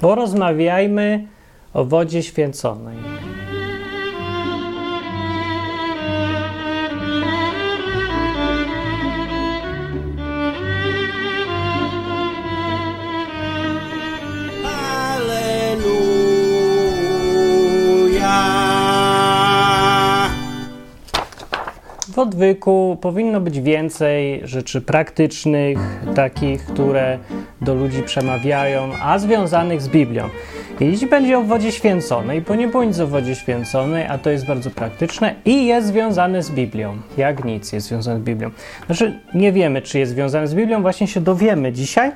Porozmawiajmy o wodzie święconej. W odwyku powinno być więcej rzeczy praktycznych, takich, które do ludzi przemawiają, a związanych z Biblią. I dziś będzie o wodzie święconej, bo nie było nic o wodzie święconej, a to jest bardzo praktyczne i jest związane z Biblią. Jak nic jest związane z Biblią. Znaczy, nie wiemy, czy jest związane z Biblią, właśnie się dowiemy dzisiaj.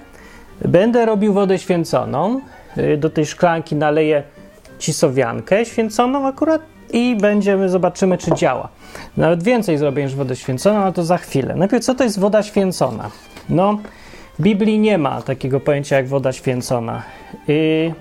Będę robił wodę święconą. Y, Do tej szklanki naleję cisowiankę święconą akurat i będziemy, zobaczymy, czy działa. Nawet więcej zrobię niż wodę święconą, ale to za chwilę. Najpierw, co to jest woda święcona? No, w Biblii nie ma takiego pojęcia jak woda święcona. Y,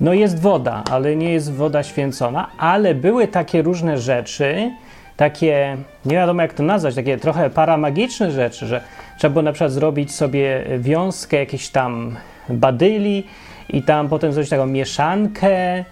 no jest woda, ale nie jest woda święcona, ale były takie różne rzeczy, takie, nie wiadomo jak to nazwać, takie trochę paramagiczne rzeczy, że trzeba było na przykład zrobić sobie wiązkę jakiejś tam badyli i tam potem zrobić taką mieszankę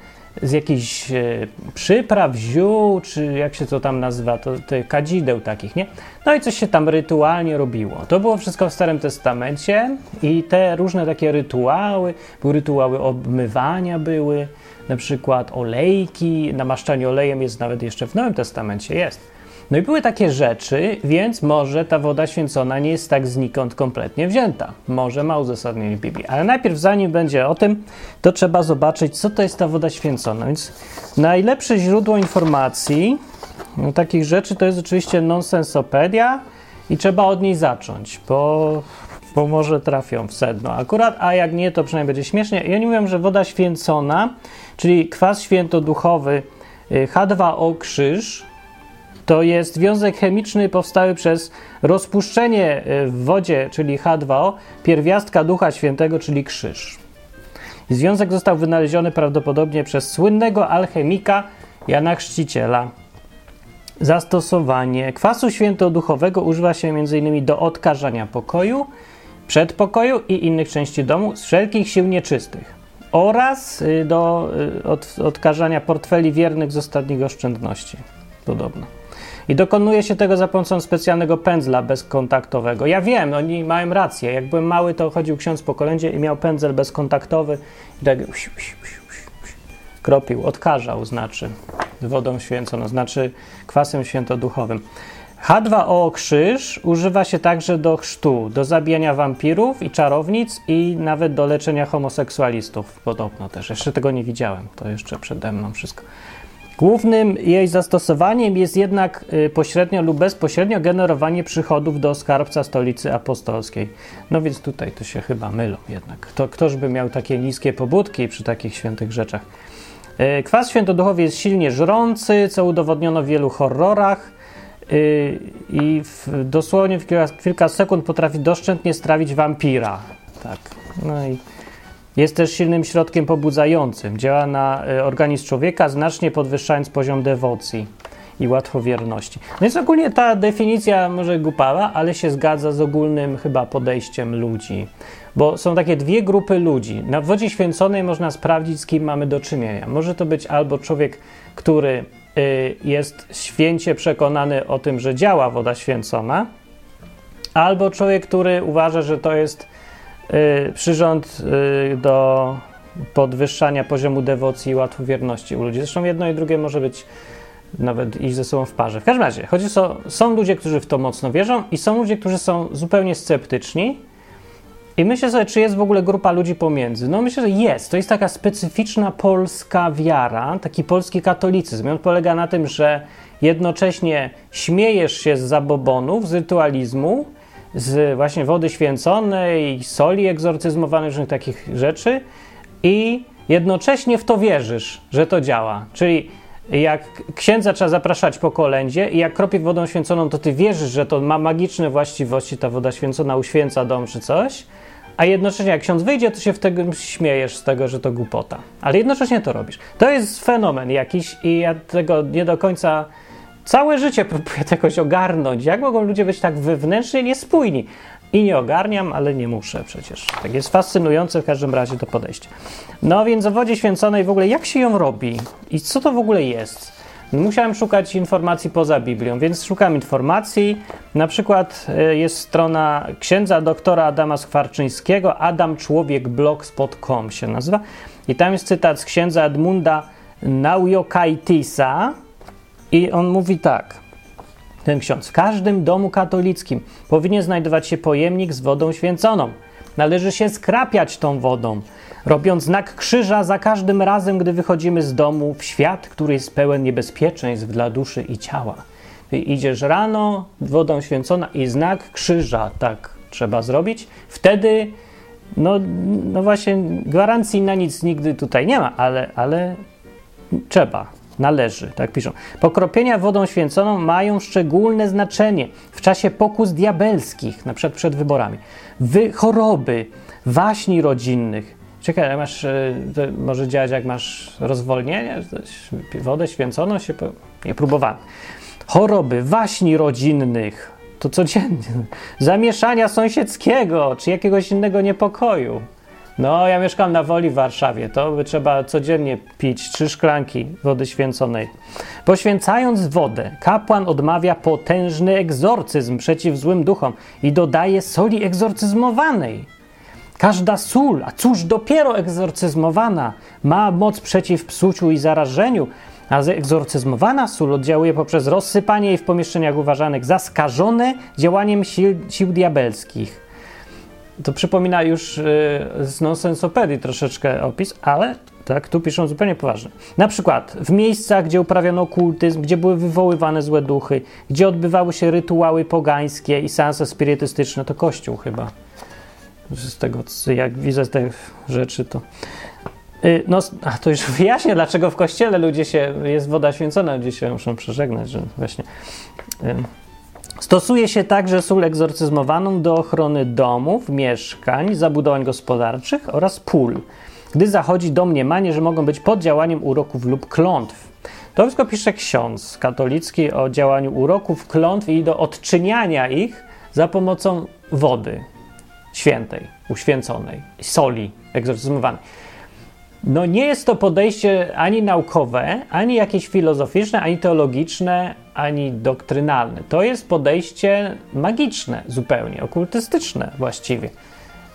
z jakichś e, przypraw, ziół, czy jak się to tam nazywa, to, te kadzideł takich, nie? No i coś się tam rytualnie robiło. To było wszystko w Starym Testamencie i te różne takie rytuały, były rytuały obmywania były, na przykład olejki, namaszczanie olejem jest nawet jeszcze w Nowym Testamencie, jest. No i były takie rzeczy, więc może ta woda święcona nie jest tak znikąd kompletnie wzięta. Może ma uzasadnienie Biblii. Ale najpierw, zanim będzie o tym, to trzeba zobaczyć, co to jest ta woda święcona. Więc najlepsze źródło informacji no, takich rzeczy to jest oczywiście nonsensopedia i trzeba od niej zacząć, bo, bo może trafią w sedno akurat, a jak nie, to przynajmniej będzie śmiesznie. I oni mówią, że woda święcona, czyli kwas świętoduchowy y, H2O krzyż, to jest związek chemiczny powstały przez rozpuszczenie y, w wodzie, czyli H2O, pierwiastka Ducha Świętego, czyli krzyż. Związek został wynaleziony prawdopodobnie przez słynnego alchemika Jana Chrzciciela. Zastosowanie kwasu świętoduchowego używa się m.in. do odkażania pokoju, przedpokoju i innych części domu z wszelkich sił nieczystych oraz y, do y, od, odkażania portfeli wiernych z ostatnich oszczędności. Podobno. I dokonuje się tego za pomocą specjalnego pędzla bezkontaktowego. Ja wiem, oni mają rację. Jak byłem mały, to chodził ksiądz po kolędzie i miał pędzel bezkontaktowy i tak kropił, odkażał, znaczy wodą święconą, znaczy kwasem świętoduchowym. H2O krzyż używa się także do chrztu, do zabijania wampirów i czarownic i nawet do leczenia homoseksualistów. Podobno też. Jeszcze tego nie widziałem. To jeszcze przede mną wszystko. Głównym jej zastosowaniem jest jednak y, pośrednio lub bezpośrednio generowanie przychodów do skarbca stolicy apostolskiej. No więc tutaj to się chyba mylą jednak. Kto, ktoż by miał takie niskie pobudki przy takich świętych rzeczach? Y, Kwas świętoduchowy jest silnie żrący, co udowodniono w wielu horrorach y, i w, dosłownie w kilka, kilka sekund potrafi doszczętnie strawić wampira. Tak. No i jest też silnym środkiem pobudzającym. Działa na y, organizm człowieka, znacznie podwyższając poziom dewocji i łatwowierności. No więc ogólnie ta definicja może głupała, ale się zgadza z ogólnym chyba podejściem ludzi. Bo są takie dwie grupy ludzi. Na wodzie święconej można sprawdzić, z kim mamy do czynienia. Może to być albo człowiek, który y, jest święcie przekonany o tym, że działa woda święcona, albo człowiek, który uważa, że to jest przyrząd y, do podwyższania poziomu dewocji i łatwowierności u ludzi. Zresztą jedno i drugie może być nawet iść ze sobą w parze. W każdym razie, chodzi o, są ludzie, którzy w to mocno wierzą i są ludzie, którzy są zupełnie sceptyczni i myślę sobie, czy jest w ogóle grupa ludzi pomiędzy. No myślę, że jest. To jest taka specyficzna polska wiara, taki polski katolicyzm. I on polega na tym, że jednocześnie śmiejesz się z zabobonów, z rytualizmu, z właśnie wody święconej, soli egzorcyzmowanej, różnych takich rzeczy i jednocześnie w to wierzysz, że to działa. Czyli jak księdza trzeba zapraszać po kolędzie i jak kropie wodą święconą, to ty wierzysz, że to ma magiczne właściwości, ta woda święcona uświęca dom czy coś, a jednocześnie jak ksiądz wyjdzie, to się wtedy śmiejesz z tego, że to głupota. Ale jednocześnie to robisz. To jest fenomen jakiś i ja tego nie do końca całe życie próbuję to jakoś ogarnąć. Jak mogą ludzie być tak wewnętrznie niespójni? i nie ogarniam, ale nie muszę przecież. Tak jest fascynujące w każdym razie to podejście. No więc o wodzie święconej w ogóle jak się ją robi i co to w ogóle jest? Musiałem szukać informacji poza Biblią, więc szukam informacji. Na przykład e, jest strona księdza doktora Adama Skwarczyńskiego, adamczłowiekblogspot.com się nazywa. I tam jest cytat z księdza Edmunda Naujokaitisa i on mówi tak. Ten ksiądz. W każdym domu katolickim powinien znajdować się pojemnik z wodą święconą. Należy się skrapiać tą wodą, robiąc znak krzyża za każdym razem, gdy wychodzimy z domu w świat, który jest pełen niebezpieczeństw dla duszy i ciała. Ty idziesz rano, wodą święcona i znak krzyża, tak trzeba zrobić. Wtedy, no, no właśnie, gwarancji na nic nigdy tutaj nie ma, ale, ale trzeba, należy, tak piszą. Pokropienia wodą święconą mają szczególne znaczenie w czasie pokus diabelskich, na przykład przed wyborami, wy, choroby, waśni rodzinnych. Czekaj, masz, e, może działać jak masz rozwolnienie, wodę święconą się, po... nie próbowałem. Choroby, waśni rodzinnych, to codziennie. Zamieszania sąsiedzkiego, czy jakiegoś innego niepokoju. No, ja mieszkam na Woli w Warszawie. To by trzeba codziennie pić trzy szklanki wody święconej. Poświęcając wodę, kapłan odmawia potężny egzorcyzm przeciw złym duchom i dodaje soli egzorcyzmowanej. Każda sól, a cóż dopiero egzorcyzmowana, ma moc przeciw psuciu i zarażeniu, a egzorcyzmowana sól oddziałuje poprzez rozsypanie jej w pomieszczeniach uważanych za skażone działaniem sił, sił diabelskich. To przypomina już yy, z nonsensopedii troszeczkę opis, ale tak, tu piszą zupełnie poważnie. Na przykład w miejscach, gdzie uprawiano okultyzm, gdzie były wywoływane złe duchy, gdzie odbywały się rytuały pogańskie i seanse spirytystyczne, to kościół chyba. Z tego, jak widzę te rzeczy, to... Yy, no, a to już wyjaśnię, dlaczego w kościele ludzie się, jest woda święcona, ludzie się muszą przeżegnać, że właśnie... Stosuje się także sól egzorcyzmowaną do ochrony domów, mieszkań, zabudowań gospodarczych oraz pól, gdy zachodzi domniemanie, że mogą być pod działaniem uroków lub klątw. To wszystko pisze ksiądz katolicki o działaniu uroków, klątw i do odczyniania ich za pomocą wody świętej, uświęconej, soli egzorcyzmowanej. No nie jest to podejście ani naukowe, ani jakieś filozoficzne, ani teologiczne, ani doktrynalne. To jest podejście magiczne zupełnie, okultystyczne właściwie.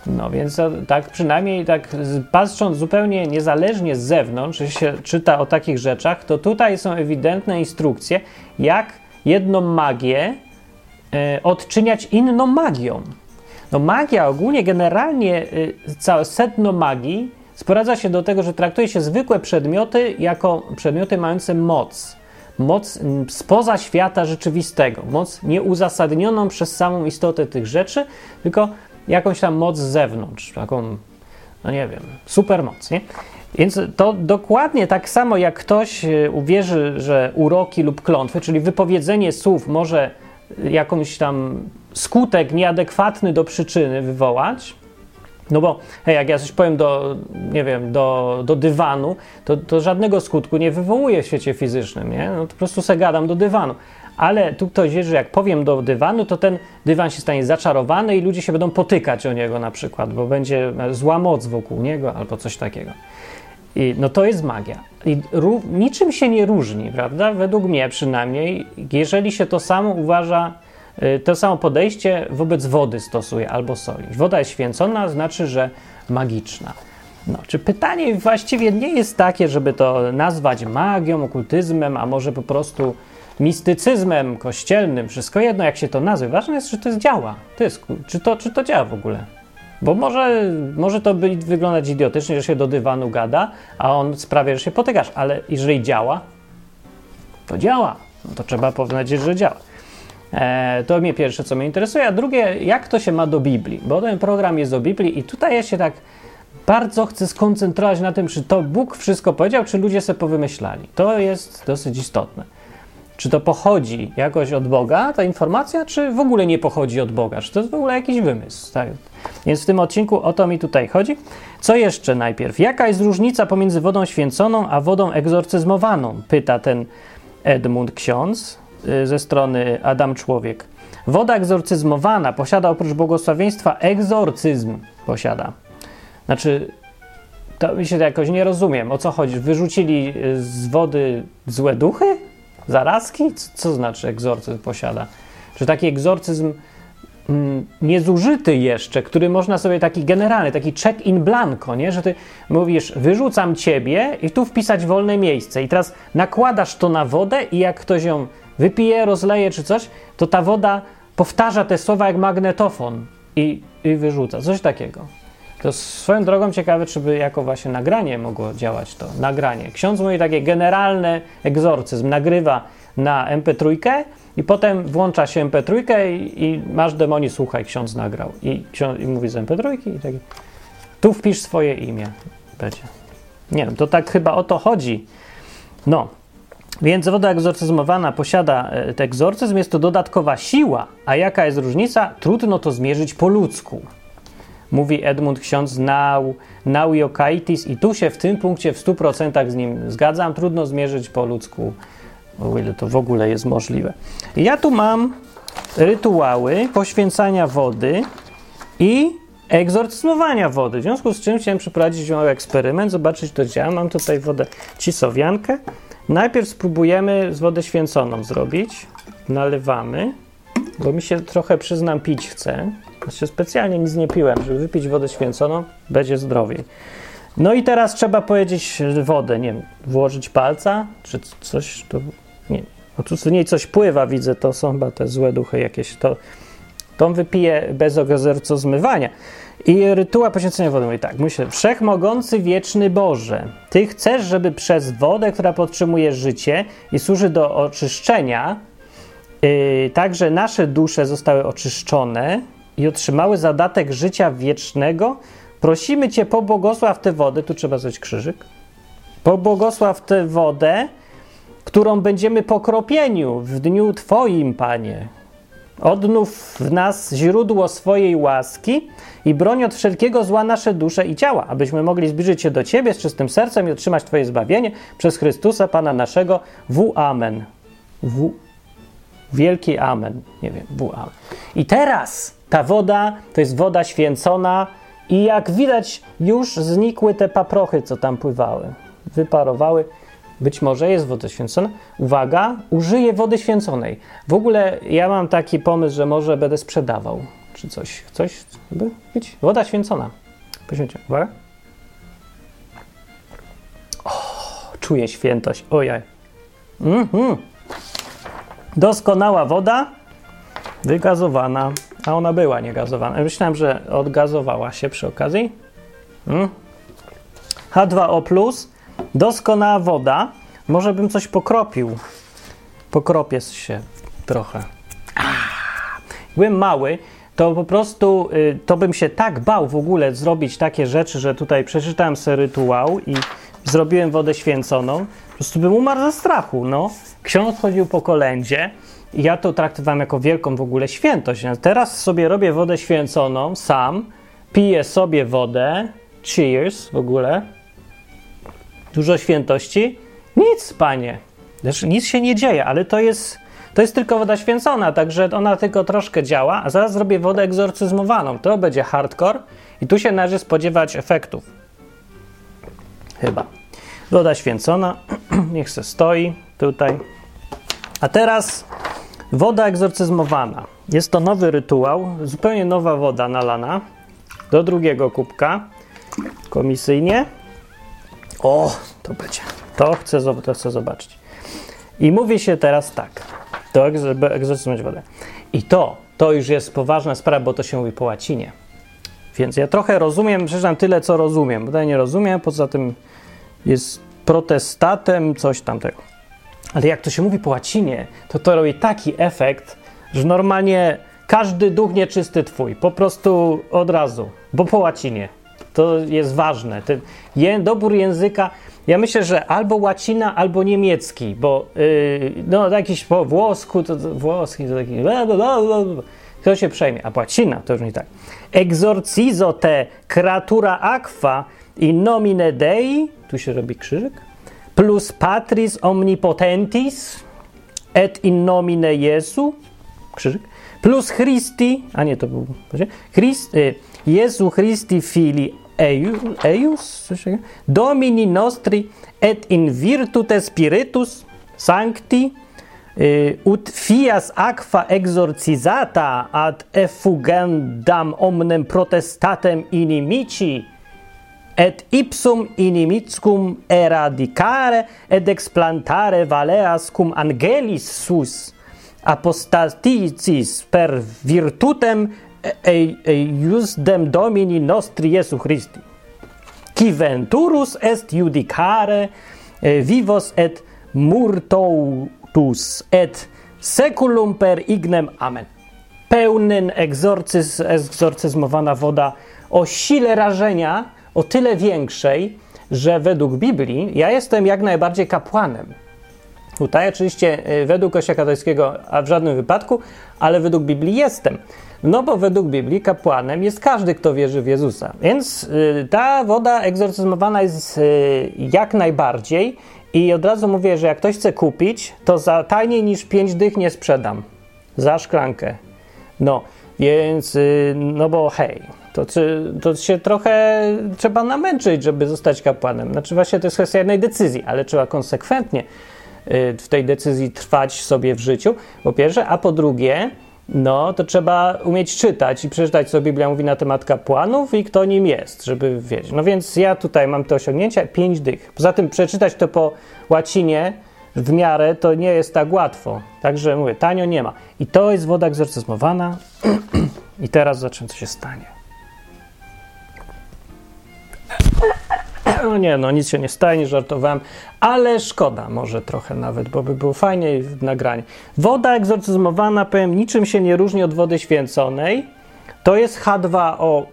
No więc tak przynajmniej tak patrząc zupełnie niezależnie z zewnątrz, że się czyta o takich rzeczach, to tutaj są ewidentne instrukcje, jak jedną magię e, odczyniać inną magią. No magia ogólnie, generalnie e, całe sedno magii sprowadza się do tego, że traktuje się zwykłe przedmioty jako przedmioty mające moc. Moc spoza świata rzeczywistego, moc nieuzasadnioną przez samą istotę tych rzeczy, tylko jakąś tam moc z zewnątrz, taką, no nie wiem, supermoc, nie? Więc to dokładnie tak samo jak ktoś e, uwierzy, że uroki lub klątwy, czyli wypowiedzenie słów może jakąś tam skutek nieadekwatny do przyczyny wywołać, no bo hej, jak ja coś powiem do, nie wiem, do, do dywanu, to, to żadnego skutku nie wywołuje w świecie fizycznym, nie? No po prostu se gadam do dywanu. Ale tu ktoś wie, że jak powiem do dywanu, to ten dywan się stanie zaczarowany i ludzie się będą potykać o niego na przykład, bo będzie zła moc wokół niego albo coś takiego. I, no to jest magia. I niczym się nie różni, prawda? Według mnie przynajmniej, jeżeli się to samo uważa to samo podejście wobec wody stosuje albo soli. Woda jest święcona, znaczy, że magiczna. No, czy pytanie właściwie nie jest takie, żeby to nazwać magią, okultyzmem, a może po prostu mistycyzmem kościelnym, wszystko jedno, jak się to nazwie. Ważne jest, czy to działa. To jest, czy, to, czy to działa w ogóle. Bo może, może to być, wyglądać idiotycznie, że się do dywanu gada, a on sprawia, że się potykasz, ale jeżeli działa, to działa. No to trzeba powiedzieć, że działa. E, to mnie pierwsze, co mnie interesuje, a drugie, jak to się ma do Biblii, bo ten program jest o Biblii i tutaj ja się tak bardzo chcę skoncentrować na tym, czy to Bóg wszystko powiedział, czy ludzie sobie powymyślali. To jest dosyć istotne. Czy to pochodzi jakoś od Boga, ta informacja, czy w ogóle nie pochodzi od Boga? Czy to jest w ogóle jakiś wymysł? Tak? Więc w tym odcinku o to mi tutaj chodzi. Co jeszcze najpierw? Jaka jest różnica pomiędzy wodą święconą a wodą egzorcyzmowaną? Pyta ten Edmund Ksiądz. Y, ze strony Adam Człowiek. Woda egzorcyzmowana posiada oprócz błogosławieństwa egzorcyzm. Posiada. Znaczy, to mi się jakoś nie rozumiem, o co chodzi. Wyrzucili y, z wody złe duchy? Zarazki? Co, co znaczy egzorcyzm posiada? Czy taki egzorcyzm mm, niezużyty jeszcze, który można sobie taki generalny, taki check in blanco, nie? Że ty mówisz, wyrzucam ciebie i tu wpisać wolne miejsce. I teraz nakładasz to na wodę i jak ktoś ją wypije, rozleje czy coś, to ta woda powtarza te słowa jak magnetofon i, i wyrzuca. Coś takiego. To swoją drogą ciekawe, czy by jako właśnie nagranie mogło działać to. Nagranie. Ksiądz mówi takie generalne egzorcyzm. Nagrywa na MP3 i potem włącza się MP3 i, i masz demoni, słuchaj, ksiądz nagrał. I, ksiądz, i mówi z MP3 i tak. Tu wpisz swoje imię. Będzie. Nie wiem, to tak chyba o to chodzi. No, więc woda egzorcyzmowana posiada e, egzorcyzm, jest to dodatkowa siła. A jaka jest różnica? Trudno to zmierzyć po ludzku. Mówi Edmund ksiądz Nau, Nauiokaitis i tu się w tym punkcie w 100% z nim zgadzam. Trudno zmierzyć po ludzku, o ile to w ogóle jest możliwe. Ja tu mam rytuały poświęcania wody i egzorcyzmowania wody. W związku z czym chciałem przeprowadzić mały eksperyment, zobaczyć to działa. Mam tutaj wodę cisowiankę. Najpierw spróbujemy z wodę święconą zrobić. Nalewamy, bo mi się trochę, przyznam, pić chce. Znaczy specjalnie nic nie piłem, żeby wypić wodę święconą, będzie zdrowiej. No i teraz trzeba powiedzieć wodę, nie wiem, włożyć palca, czy coś, to nie, no tu w niej coś pływa, widzę, to są chyba te złe duchy jakieś, to tą wypiję bez ogazerco zmywania. I rytuał poświęcenia wody mówi tak, myślę, wszechmogący wieczny Boże, Ty chcesz, żeby przez wodę, która podtrzymuje życie i służy do oczyszczenia, yy, także nasze dusze zostały oczyszczone i otrzymały zadatek życia wiecznego, prosimy Cię, pobłogosław tę wodę, tu trzeba zrobić krzyżyk, pobłogosław tę wodę, którą będziemy po kropieniu w dniu Twoim, Panie. Odnów w nas źródło swojej łaski i broń od wszelkiego zła nasze dusze i ciała, abyśmy mogli zbliżyć się do Ciebie z czystym sercem i otrzymać Twoje zbawienie przez Chrystusa, Pana naszego. W Amen. W Wielki Amen. Nie wiem, w Amen. I teraz ta woda to jest woda święcona i jak widać już znikły te paprochy, co tam pływały. Wyparowały. Być może jest woda święcona. Uwaga, użyję wody święconej. W ogóle ja mam taki pomysł, że może będę sprzedawał. Czy coś, coś by być? Woda święcona. Poświęcie. Uwaga. O, czuję świętość. Ojaj. Mhm. Doskonała woda, wygazowana. A ona była niegazowana. Myślałem, że odgazowała się przy okazji. Mm. H2O, doskonała woda. Może bym coś pokropił. Pokropię się trochę. Byłem mały, to po prostu y, to bym się tak bał w ogóle zrobić takie rzeczy, że tutaj przeczytałem sobie rytuał i zrobiłem wodę święconą. Po prostu bym umarł ze strachu. No. Ksiądz chodził po kolędzie ja to traktowałem jako wielką w ogóle świętość. Teraz sobie robię wodę święconą sam, piję sobie wodę, cheers w ogóle, dużo świętości. Nic, panie. Znaczy, nic się nie dzieje, ale to jest, to jest tylko woda święcona, także ona tylko troszkę działa, a zaraz zrobię wodę egzorcyzmowaną. To będzie hardcore i tu się należy spodziewać efektów. Chyba. Woda święcona, niech se stoi tutaj. A teraz Woda egzorcyzmowana. Jest to nowy rytuał, zupełnie nowa woda nalana do drugiego kubka komisyjnie. O, to będzie. To chcę, to chcę zobaczyć. I mówi się teraz tak. To egzorcyzmować wodę. I to, to już jest poważna sprawa, bo to się mówi po łacinie. Więc ja trochę rozumiem, przeczytam tyle, co rozumiem. Bo nie rozumiem, poza tym jest protestatem, coś tamtego. Ale jak to się mówi po łacinie, to to robi taki efekt, że normalnie każdy duch nieczysty twój, po prostu od razu, bo po łacinie. To jest ważne. Ten dobór języka, ja myślę, że albo łacina, albo niemiecki, bo yy, no jakiś po włosku, to, to włoski to taki kto się przejmie, a łacina to już nie tak. Exorcizo te creatura aqua in nomine Dei, tu się robi krzyżyk, plus patris omnipotentis et in nomine Jesu, krzyżyk, plus Christi, a nie, to był, Christ, y, Jezu Christi fili eius, eius Domini nostri et in virtute spiritus sancti eh, ut fias aqua exorcisata ad effugendam omnem protestatem inimici et ipsum inimicum eradicare et explantare valeas cum angelis sus apostaticis per virtutem eiusdem domini nostri Jesu Christi qui venturus est judicare vivos et murtotus et seculum per ignem amen pełny egzorcyz, egzorcyzmowana woda o sile rażenia o tyle większej, że według Biblii ja jestem jak najbardziej kapłanem. Tutaj oczywiście y, według Kościoła katolickiego, a w żadnym wypadku, ale według Biblii jestem. No bo według Biblii kapłanem jest każdy, kto wierzy w Jezusa. Więc y, ta woda egzorcyzmowana jest y, jak najbardziej i od razu mówię, że jak ktoś chce kupić, to za taniej niż 5 dych nie sprzedam. Za szklankę. No, więc, no bo hej, to, to się trochę trzeba namęczyć, żeby zostać kapłanem. Znaczy właśnie to jest kwestia jednej decyzji, ale trzeba konsekwentnie w tej decyzji trwać sobie w życiu, po pierwsze, a po drugie, no to trzeba umieć czytać i przeczytać, co Biblia mówi na temat kapłanów i kto nim jest, żeby wiedzieć. No więc ja tutaj mam te osiągnięcia, pięć dych. Poza tym przeczytać to po łacinie w miarę to nie jest tak łatwo. Także mówię, tanio nie ma. I to jest woda egzorcyzmowana. I teraz zobaczymy, co się stanie. No nie, no nic się nie stanie, nie żartowałem, ale szkoda może trochę nawet, bo by było fajniej w nagraniu. Woda egzorcyzmowana, powiem, niczym się nie różni od wody święconej. To jest H2O+,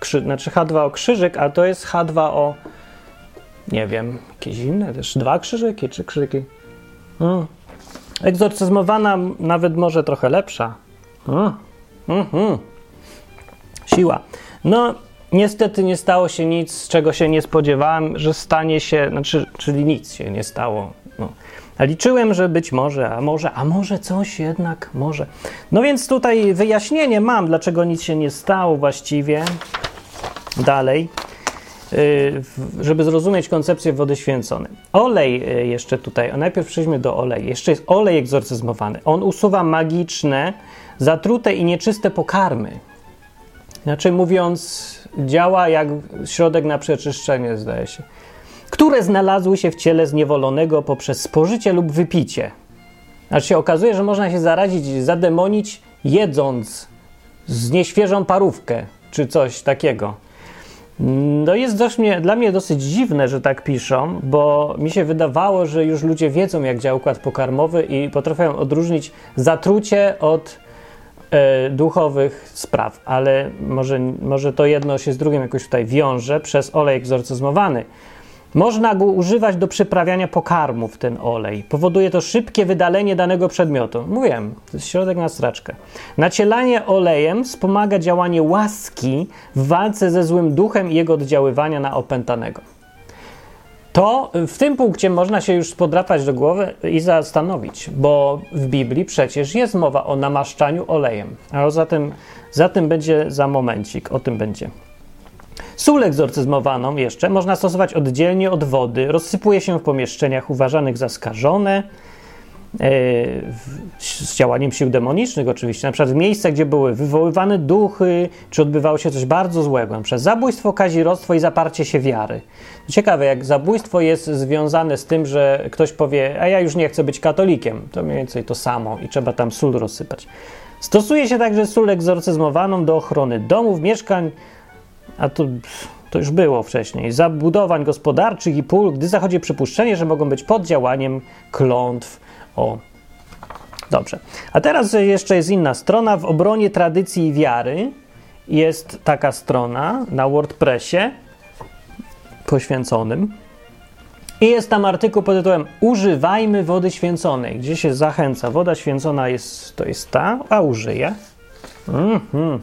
krzy, znaczy H2O krzyżyk, a to jest H2O, nie wiem, jakieś inne też, dwa krzyżyki, czy krzyżyki. Hmm. Egzorcyzmowana nawet może trochę lepsza. Hmm. Mhm. Siła. No, niestety nie stało się nic, czego się nie spodziewałem, że stanie się, znaczy, czyli nic się nie stało. No. Liczyłem, że być może, a może, a może coś jednak, może. No więc tutaj wyjaśnienie mam, dlaczego nic się nie stało właściwie. Dalej, y, żeby zrozumieć koncepcję wody święconej. Olej y, jeszcze tutaj, najpierw przejdźmy do oleju. Jeszcze jest olej egzorcyzmowany. On usuwa magiczne, zatrute i nieczyste pokarmy. Inaczej mówiąc, działa jak środek na przeczyszczenie, zdaje się, które znalazły się w ciele zniewolonego poprzez spożycie lub wypicie. Znaczy się okazuje, że można się zarazić, zademonić jedząc z nieświeżą parówkę czy coś takiego. No jest dość mnie, dla mnie dosyć dziwne, że tak piszą, bo mi się wydawało, że już ludzie wiedzą, jak działa układ pokarmowy i potrafią odróżnić zatrucie od duchowych spraw, ale może, może to jedno się z drugim jakoś tutaj wiąże przez olej egzorcyzmowany. Można go używać do przyprawiania pokarmów, ten olej. Powoduje to szybkie wydalenie danego przedmiotu. Mówiłem, to jest środek na straczkę. Nacielanie olejem wspomaga działanie łaski w walce ze złym duchem i jego oddziaływania na opętanego. To w tym punkcie można się już podrapać do głowy i zastanowić, bo w Biblii przecież jest mowa o namaszczaniu olejem. A za tym, za tym będzie za momencik, o tym będzie. Sól egzorcyzmowaną jeszcze można stosować oddzielnie od wody. Rozsypuje się w pomieszczeniach uważanych za skażone, z działaniem sił demonicznych oczywiście, na przykład w miejscach, gdzie były wywoływane duchy, czy odbywało się coś bardzo złego, przez zabójstwo, kazirodztwo i zaparcie się wiary. Ciekawe, jak zabójstwo jest związane z tym, że ktoś powie, a ja już nie chcę być katolikiem, to mniej więcej to samo i trzeba tam sól rozsypać. Stosuje się także sól egzorcyzmowaną do ochrony domów, mieszkań, a to, to już było wcześniej, zabudowań gospodarczych i pól, gdy zachodzi przypuszczenie, że mogą być pod działaniem klątw. O, dobrze. A teraz jeszcze jest inna strona. W obronie tradycji i wiary jest taka strona na WordPressie poświęconym. I jest tam artykuł pod tytułem Używajmy wody święconej, gdzie się zachęca. Woda święcona jest, to jest ta, a użyję. Mhm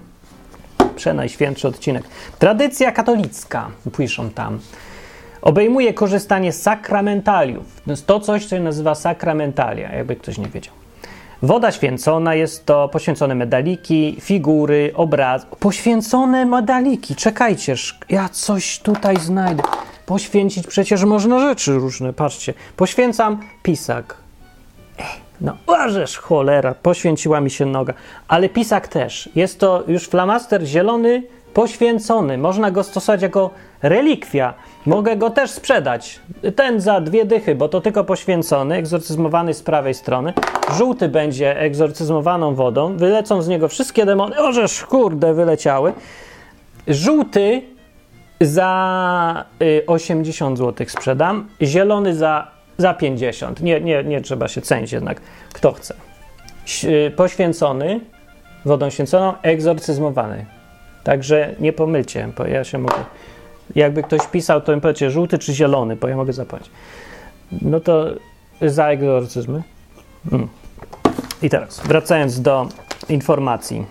przenajświętszy odcinek. Tradycja katolicka, piszą tam, obejmuje korzystanie z sakramentaliów. To jest to coś, co się nazywa sakramentalia, jakby ktoś nie wiedział. Woda święcona jest to poświęcone medaliki, figury, obraz. Poświęcone medaliki. Czekajcie, ja coś tutaj znajdę. Poświęcić przecież można rzeczy różne. Patrzcie. Poświęcam pisak. No, łażesz, cholera, poświęciła mi się noga. Ale pisak też. Jest to już flamaster zielony, poświęcony. Można go stosować jako relikwia. Mogę go też sprzedać. Ten za dwie dychy, bo to tylko poświęcony, egzorcyzmowany z prawej strony. Żółty będzie egzorcyzmowaną wodą. Wylecą z niego wszystkie demony. Ożeż, kurde, wyleciały. Żółty za 80 y, zł sprzedam. Zielony za, za 50. Nie, nie, nie trzeba się cenić jednak, kto chce. Y, poświęcony, wodą święconą, egzorcyzmowany. Także nie pomylcie, bo ja się mogę. Jakby ktoś pisał, to powiecie żółty czy zielony, bo ja mogę zapłacić. No to za egzorcyzmy. Mm. I teraz, wracając do informacji.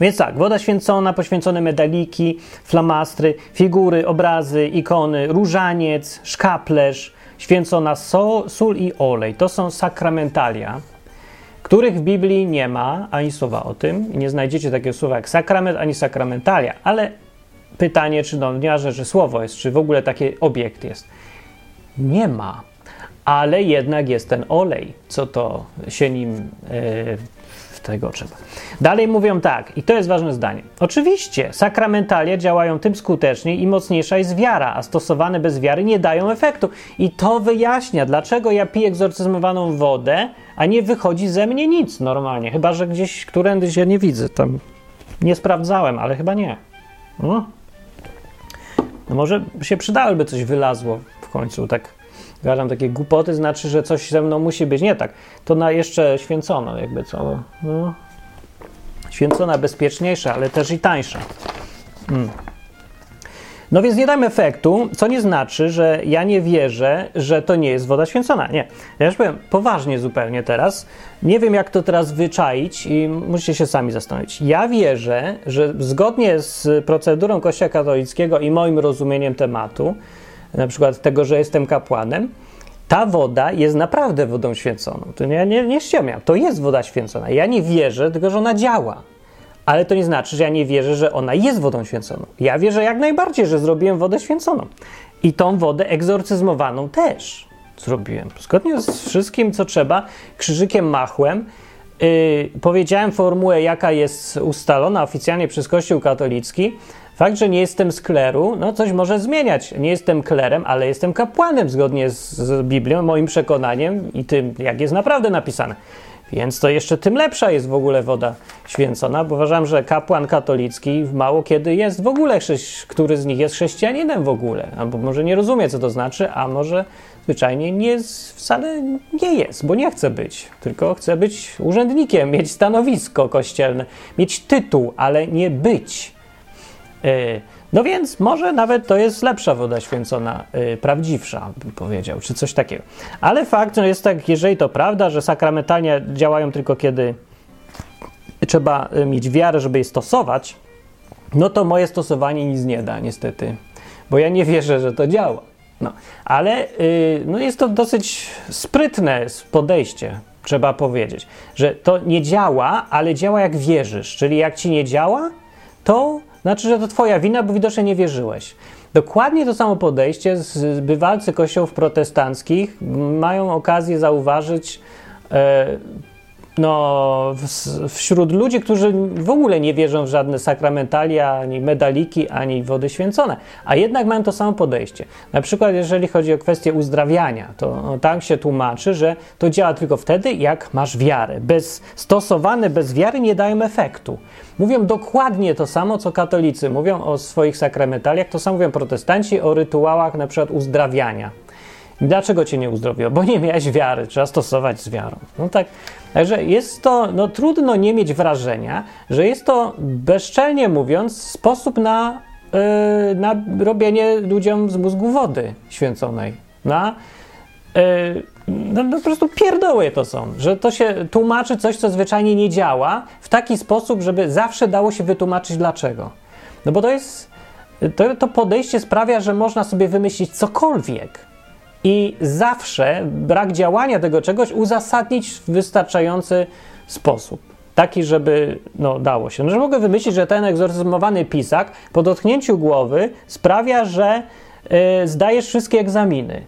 Więc tak, woda święcona, poświęcone medaliki, flamastry, figury, obrazy, ikony, różaniec, szkaplerz, święcona sol, sól i olej. To są sakramentalia, których w Biblii nie ma ani słowa o tym. Nie znajdziecie takiego słowa jak sakrament ani sakramentalia, ale pytanie, czy no, nie że słowo jest, czy w ogóle taki obiekt jest. Nie ma, ale jednak jest ten olej, co to się nim yy, tego trzeba. Dalej mówią tak, i to jest ważne zdanie. Oczywiście, sakramentalia działają tym skuteczniej i mocniejsza jest wiara, a stosowane bez wiary nie dają efektu. I to wyjaśnia, dlaczego ja piję egzorcyzmowaną wodę, a nie wychodzi ze mnie nic normalnie. Chyba, że gdzieś którędy się nie widzę. Tam nie sprawdzałem, ale chyba nie. No. no może się przydałyby coś wylazło w końcu, tak gadam takie głupoty, znaczy, że coś ze mną musi być nie tak. To na jeszcze święcono, jakby co. No. Święcona bezpieczniejsza, ale też i tańsza. Hmm. No więc nie dam efektu, co nie znaczy, że ja nie wierzę, że to nie jest woda święcona. Nie. Ja już powiem poważnie zupełnie teraz. Nie wiem, jak to teraz wyczaić i musicie się sami zastanowić. Ja wierzę, że zgodnie z procedurą Kościoła katolickiego i moim rozumieniem tematu, na przykład tego, że jestem kapłanem, ta woda jest naprawdę wodą święconą. To nie, nie, nie ściemiam. To jest woda święcona. Ja nie wierzę, tylko że ona działa. Ale to nie znaczy, że ja nie wierzę, że ona jest wodą święconą. Ja wierzę jak najbardziej, że zrobiłem wodę święconą. I tą wodę egzorcyzmowaną też zrobiłem. Zgodnie z wszystkim, co trzeba, krzyżykiem machłem. Yy, powiedziałem formułę, jaka jest ustalona oficjalnie przez Kościół katolicki. Fakt, że nie jestem z kleru, no coś może zmieniać. Nie jestem klerem, ale jestem kapłanem zgodnie z, z Biblią, moim przekonaniem i tym, jak jest naprawdę napisane. Więc to jeszcze tym lepsza jest w ogóle woda święcona, bo uważam, że kapłan katolicki mało kiedy jest w ogóle, który z nich jest chrześcijaninem w ogóle, albo może nie rozumie, co to znaczy, a może zwyczajnie nie jest, wcale nie jest, bo nie chce być, tylko chce być urzędnikiem, mieć stanowisko kościelne, mieć tytuł, ale nie być. Y, no więc może nawet to jest lepsza woda święcona, yy, prawdziwsza, bym powiedział, czy coś takiego. Ale fakt no jest tak, jeżeli to prawda, że sakramentalnie działają tylko kiedy trzeba y, mieć wiarę, żeby je stosować, no to moje stosowanie nic nie da, niestety, bo ja nie wierzę, że to działa. No, ale yy, no jest to dosyć sprytne podejście, trzeba powiedzieć, że to nie działa, ale działa jak wierzysz, czyli jak ci nie działa, to znaczy, że to twoja wina, bo widocznie nie wierzyłeś. Dokładnie to samo podejście bywalcy kościołów protestanckich mają okazję zauważyć no, wśród ludzi, którzy w ogóle nie wierzą w żadne sakramentalia, ani medaliki, ani wody święcone, a jednak mają to samo podejście. Na przykład, jeżeli chodzi o kwestię uzdrawiania, to tak się tłumaczy, że to działa tylko wtedy, jak masz wiarę. Bez, stosowane bez wiary nie dają efektu. Mówią dokładnie to samo, co katolicy mówią o swoich sakramentaliach, to samo mówią protestanci o rytuałach na przykład uzdrawiania. Dlaczego cię nie uzdrowiło? Bo nie miałeś wiary, trzeba stosować z wiarą. No tak, także jest to, no trudno nie mieć wrażenia, że jest to bezczelnie mówiąc sposób na, yy, na robienie ludziom z mózgu wody święconej. Na, yy, no, no, po prostu pierdoły to są, że to się tłumaczy coś, co zwyczajnie nie działa w taki sposób, żeby zawsze dało się wytłumaczyć dlaczego. No bo to jest, to, to podejście sprawia, że można sobie wymyślić cokolwiek i zawsze brak działania tego czegoś uzasadnić w wystarczający sposób. Taki, żeby no, dało się. No, że mogę wymyślić, że ten egzorcyzmowany pisak po dotknięciu głowy sprawia, że y, zdajesz wszystkie egzaminy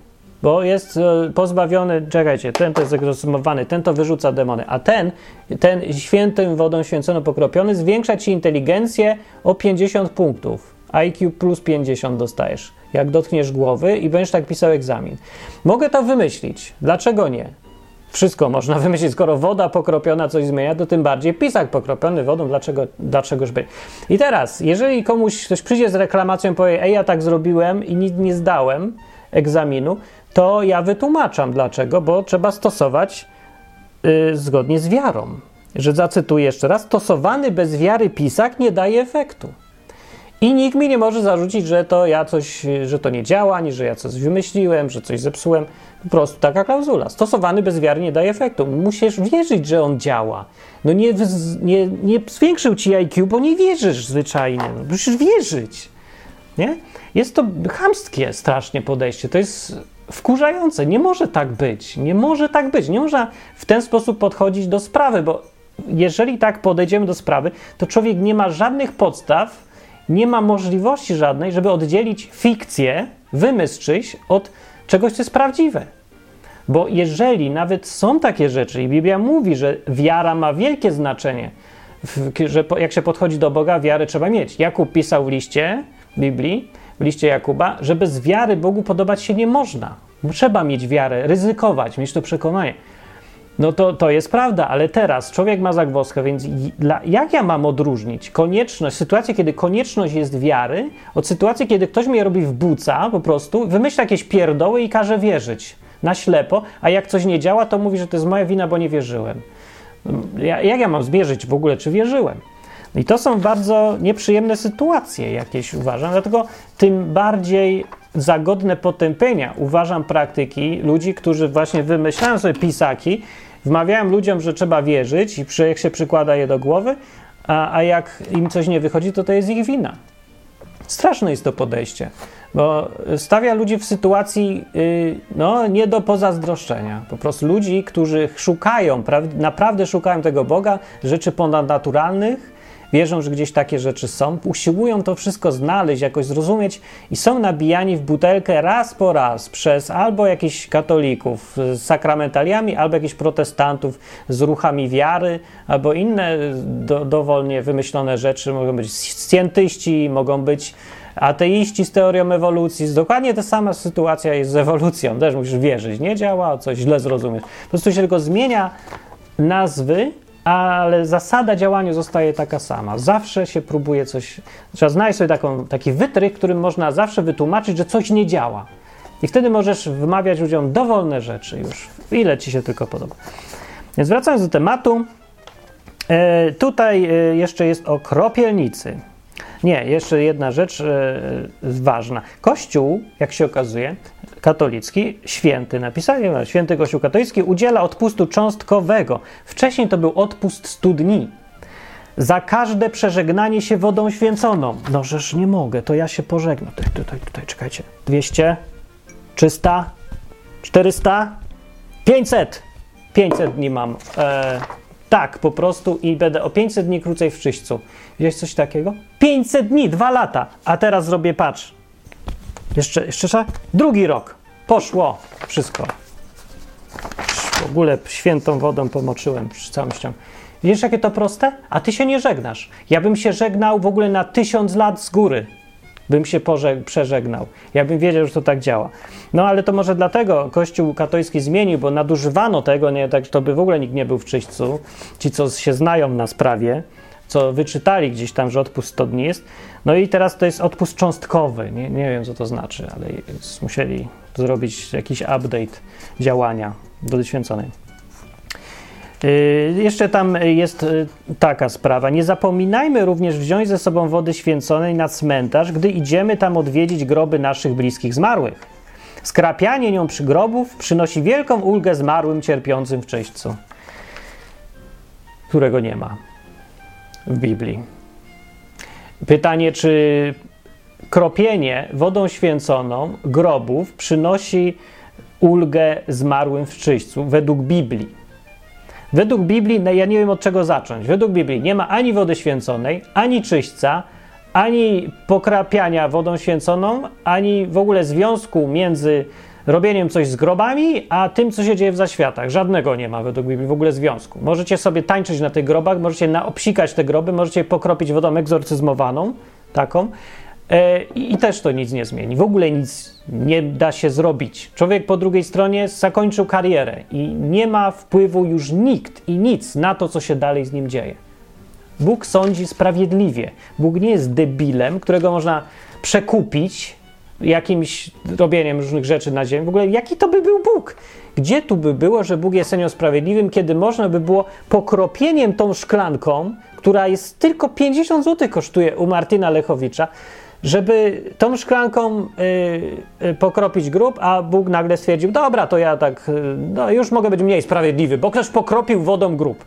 bo jest e, pozbawiony, czekajcie, ten to jest egzorcyzmowany, ten to wyrzuca demony, a ten, ten świętym wodą święcono pokropiony zwiększa ci inteligencję o 50 punktów. IQ plus 50 dostajesz, jak dotkniesz głowy i będziesz tak pisał egzamin. Mogę to wymyślić. Dlaczego nie? Wszystko można wymyślić, skoro woda pokropiona coś zmienia, to tym bardziej pisak pokropiony wodą, dlaczego, dlaczegoż by. I teraz, jeżeli komuś ktoś przyjdzie z reklamacją i powie, ej, ja tak zrobiłem i nic nie zdałem egzaminu, to ja wytłumaczam dlaczego, bo trzeba stosować yy, zgodnie z wiarą. Że zacytuję jeszcze raz: stosowany bez wiary pisak nie daje efektu. I nikt mi nie może zarzucić, że to ja coś, że to nie działa, ani że ja coś wymyśliłem, że coś zepsułem. Po prostu taka klauzula. Stosowany bez nie daje efektu. Musisz wierzyć, że on działa. No nie, nie, nie zwiększył ci IQ, bo nie wierzysz zwyczajnie. No, musisz wierzyć. Nie? Jest to chamskie strasznie podejście. To jest wkurzające. Nie może tak być. Nie może tak być. Nie można w ten sposób podchodzić do sprawy, bo jeżeli tak podejdziemy do sprawy, to człowiek nie ma żadnych podstaw, nie ma możliwości żadnej, żeby oddzielić fikcję, wymysł czyś od czegoś, co jest prawdziwe. Bo jeżeli nawet są takie rzeczy, i Biblia mówi, że wiara ma wielkie znaczenie, że jak się podchodzi do Boga, wiarę trzeba mieć. Jakub pisał w liście Biblii, w liście Jakuba, że bez wiary Bogu podobać się nie można. Trzeba mieć wiarę, ryzykować, mieć to przekonanie. No to, to jest prawda, ale teraz człowiek ma zagwozdkę, więc jak ja mam odróżnić konieczność, sytuację, kiedy konieczność jest wiary, od sytuacji, kiedy ktoś mnie robi w buca po prostu, wymyśla jakieś pierdoły i każe wierzyć na ślepo, a jak coś nie działa, to mówi, że to jest moja wina, bo nie wierzyłem. Jak ja mam zmierzyć w ogóle, czy wierzyłem? I to są bardzo nieprzyjemne sytuacje jakieś, uważam, dlatego tym bardziej zagodne potępienia uważam praktyki ludzi, którzy właśnie wymyślają sobie pisaki, wmawiają ludziom, że trzeba wierzyć i jak się przykłada je do głowy, a, a jak im coś nie wychodzi, to to jest ich wina. Straszne jest to podejście, bo stawia ludzi w sytuacji yy, no, nie do pozazdroszczenia. Po prostu ludzi, którzy szukają, naprawdę szukają tego Boga, rzeczy ponadnaturalnych, wierzą, że gdzieś takie rzeczy są, usiłują to wszystko znaleźć, jakoś zrozumieć i są nabijani w butelkę raz po raz przez albo jakichś katolików z sakramentaliami, albo jakichś protestantów z ruchami wiary, albo inne do, dowolnie wymyślone rzeczy. Mogą być scjentyści, mogą być ateiści z teorią ewolucji. Dokładnie ta sama sytuacja jest z ewolucją. Też musisz wierzyć, nie działa, coś źle zrozumiesz. Po prostu się tylko zmienia nazwy ale zasada działania zostaje taka sama. Zawsze się próbuje coś. Trzeba znaleźć sobie taką, taki wytrych, którym można zawsze wytłumaczyć, że coś nie działa. I wtedy możesz wymawiać ludziom dowolne rzeczy już, ile ci się tylko podoba. Więc wracając do tematu, e, tutaj e, jeszcze jest o kropielnicy. Nie, jeszcze jedna rzecz e, ważna. Kościół, jak się okazuje, katolicki, święty napisali, no, święty Kościół katolicki udziela odpustu cząstkowego. Wcześniej to był odpust 100 dni. Za każde przeżegnanie się wodą święconą. No, żeż nie mogę, to ja się pożegnam. Tutaj, tutaj, tutaj, czekajcie. 200, 300, 400, 500. 500 dni mam. E, tak, po prostu i będę o 500 dni krócej w czyśćcu. Widziałeś coś takiego? 500 dni, dwa lata. A teraz zrobię, patrz. Jeszcze, jeszcze Drugi rok. Poszło. Wszystko. W ogóle świętą wodą pomoczyłem przy całym ściągu. Wiesz, jakie to proste? A ty się nie żegnasz. Ja bym się żegnał w ogóle na tysiąc lat z góry. Bym się przeżegnał. Ja bym wiedział, że to tak działa. No ale to może dlatego Kościół katolicki zmienił, bo nadużywano tego, nie, tak, to by w ogóle nikt nie był w czyśćcu. Ci, co się znają na sprawie, co wyczytali gdzieś tam, że odpust 100 dni jest. No i teraz to jest odpust cząstkowy. Nie, nie wiem, co to znaczy, ale musieli zrobić jakiś update działania do święconej. Yy, jeszcze tam jest yy, taka sprawa. Nie zapominajmy również wziąć ze sobą wody święconej na cmentarz, gdy idziemy tam odwiedzić groby naszych bliskich zmarłych. Skrapianie nią przy grobów przynosi wielką ulgę zmarłym cierpiącym w czyśćcu, którego nie ma w Biblii. Pytanie, czy kropienie wodą święconą grobów przynosi ulgę zmarłym w czyśćcu według Biblii. Według Biblii, no ja nie wiem od czego zacząć. Według Biblii nie ma ani wody święconej, ani czyśćca, ani pokrapiania wodą święconą, ani w ogóle związku między robieniem coś z grobami, a tym, co się dzieje w zaświatach. Żadnego nie ma według Biblii w ogóle związku. Możecie sobie tańczyć na tych grobach, możecie naobsikać te groby, możecie pokropić wodą egzorcyzmowaną, taką, e, i też to nic nie zmieni. W ogóle nic nie da się zrobić. Człowiek po drugiej stronie zakończył karierę i nie ma wpływu już nikt i nic na to, co się dalej z nim dzieje. Bóg sądzi sprawiedliwie. Bóg nie jest debilem, którego można przekupić jakimś robieniem różnych rzeczy na ziemi. W ogóle jaki to by był Bóg? Gdzie tu by było, że Bóg jest sędzią sprawiedliwym, kiedy można by było pokropieniem tą szklanką, która jest tylko 50 zł kosztuje u Martina Lechowicza, żeby tą szklanką y, y, pokropić grób, a Bóg nagle stwierdził, dobra, to ja tak, y, no już mogę być mniej sprawiedliwy, bo ktoś pokropił wodą grób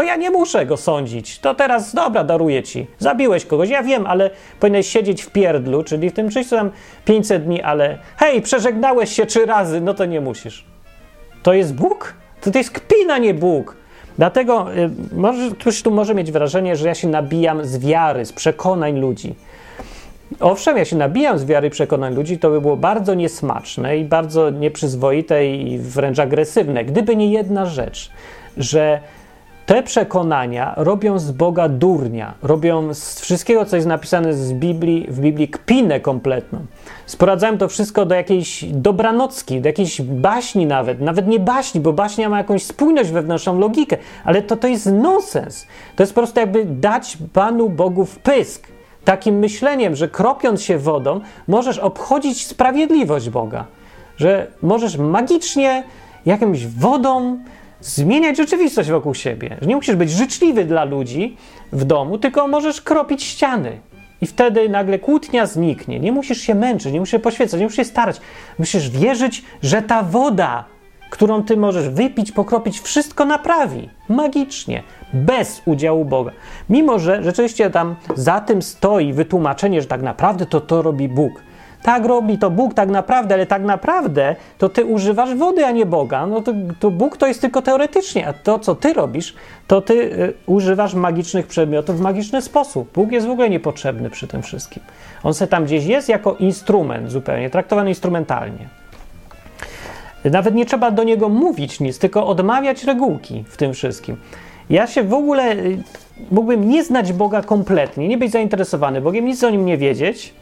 to ja nie muszę go sądzić. To teraz, dobra, daruję ci. Zabiłeś kogoś, ja wiem, ale powinieneś siedzieć w pierdlu, czyli w tym czyśćcu tam 500 dni, ale hej, przeżegnałeś się trzy razy, no to nie musisz. To jest Bóg? To, to jest kpina, nie Bóg. Dlatego y, może, ktoś tu może mieć wrażenie, że ja się nabijam z wiary, z przekonań ludzi. Owszem, ja się nabijam z wiary i przekonań ludzi, to by było bardzo niesmaczne i bardzo nieprzyzwoite i wręcz agresywne, gdyby nie jedna rzecz, że te przekonania robią z Boga durnia, robią z wszystkiego, co jest napisane z Biblii, w Biblii kpinę kompletną. Sprowadzają to wszystko do jakiejś dobranocki, do jakiejś baśni nawet, nawet nie baśni, bo baśnia ma jakąś spójność wewnętrzną, logikę, ale to, to jest nonsens. To jest po prostu jakby dać Panu Bogu wpysk. Takim myśleniem, że kropiąc się wodą, możesz obchodzić sprawiedliwość Boga. Że możesz magicznie jakąś wodą zmieniać rzeczywistość wokół siebie. Że nie musisz być życzliwy dla ludzi w domu, tylko możesz kropić ściany. I wtedy nagle kłótnia zniknie. Nie musisz się męczyć, nie musisz się poświęcać, nie musisz się starać. Musisz wierzyć, że ta woda, którą ty możesz wypić, pokropić, wszystko naprawi. Magicznie. Bez udziału Boga. Mimo, że rzeczywiście tam za tym stoi wytłumaczenie, że tak naprawdę to to robi Bóg. Tak robi to Bóg tak naprawdę, ale tak naprawdę to ty używasz wody, a nie Boga. No to, to Bóg to jest tylko teoretycznie, a to, co ty robisz, to ty y, używasz magicznych przedmiotów w magiczny sposób. Bóg jest w ogóle niepotrzebny przy tym wszystkim. On se tam gdzieś jest jako instrument zupełnie, traktowany instrumentalnie. Nawet nie trzeba do niego mówić nic, tylko odmawiać regułki w tym wszystkim. Ja się w ogóle y, mógłbym nie znać Boga kompletnie, nie być zainteresowany Bogiem, nic o nim nie wiedzieć,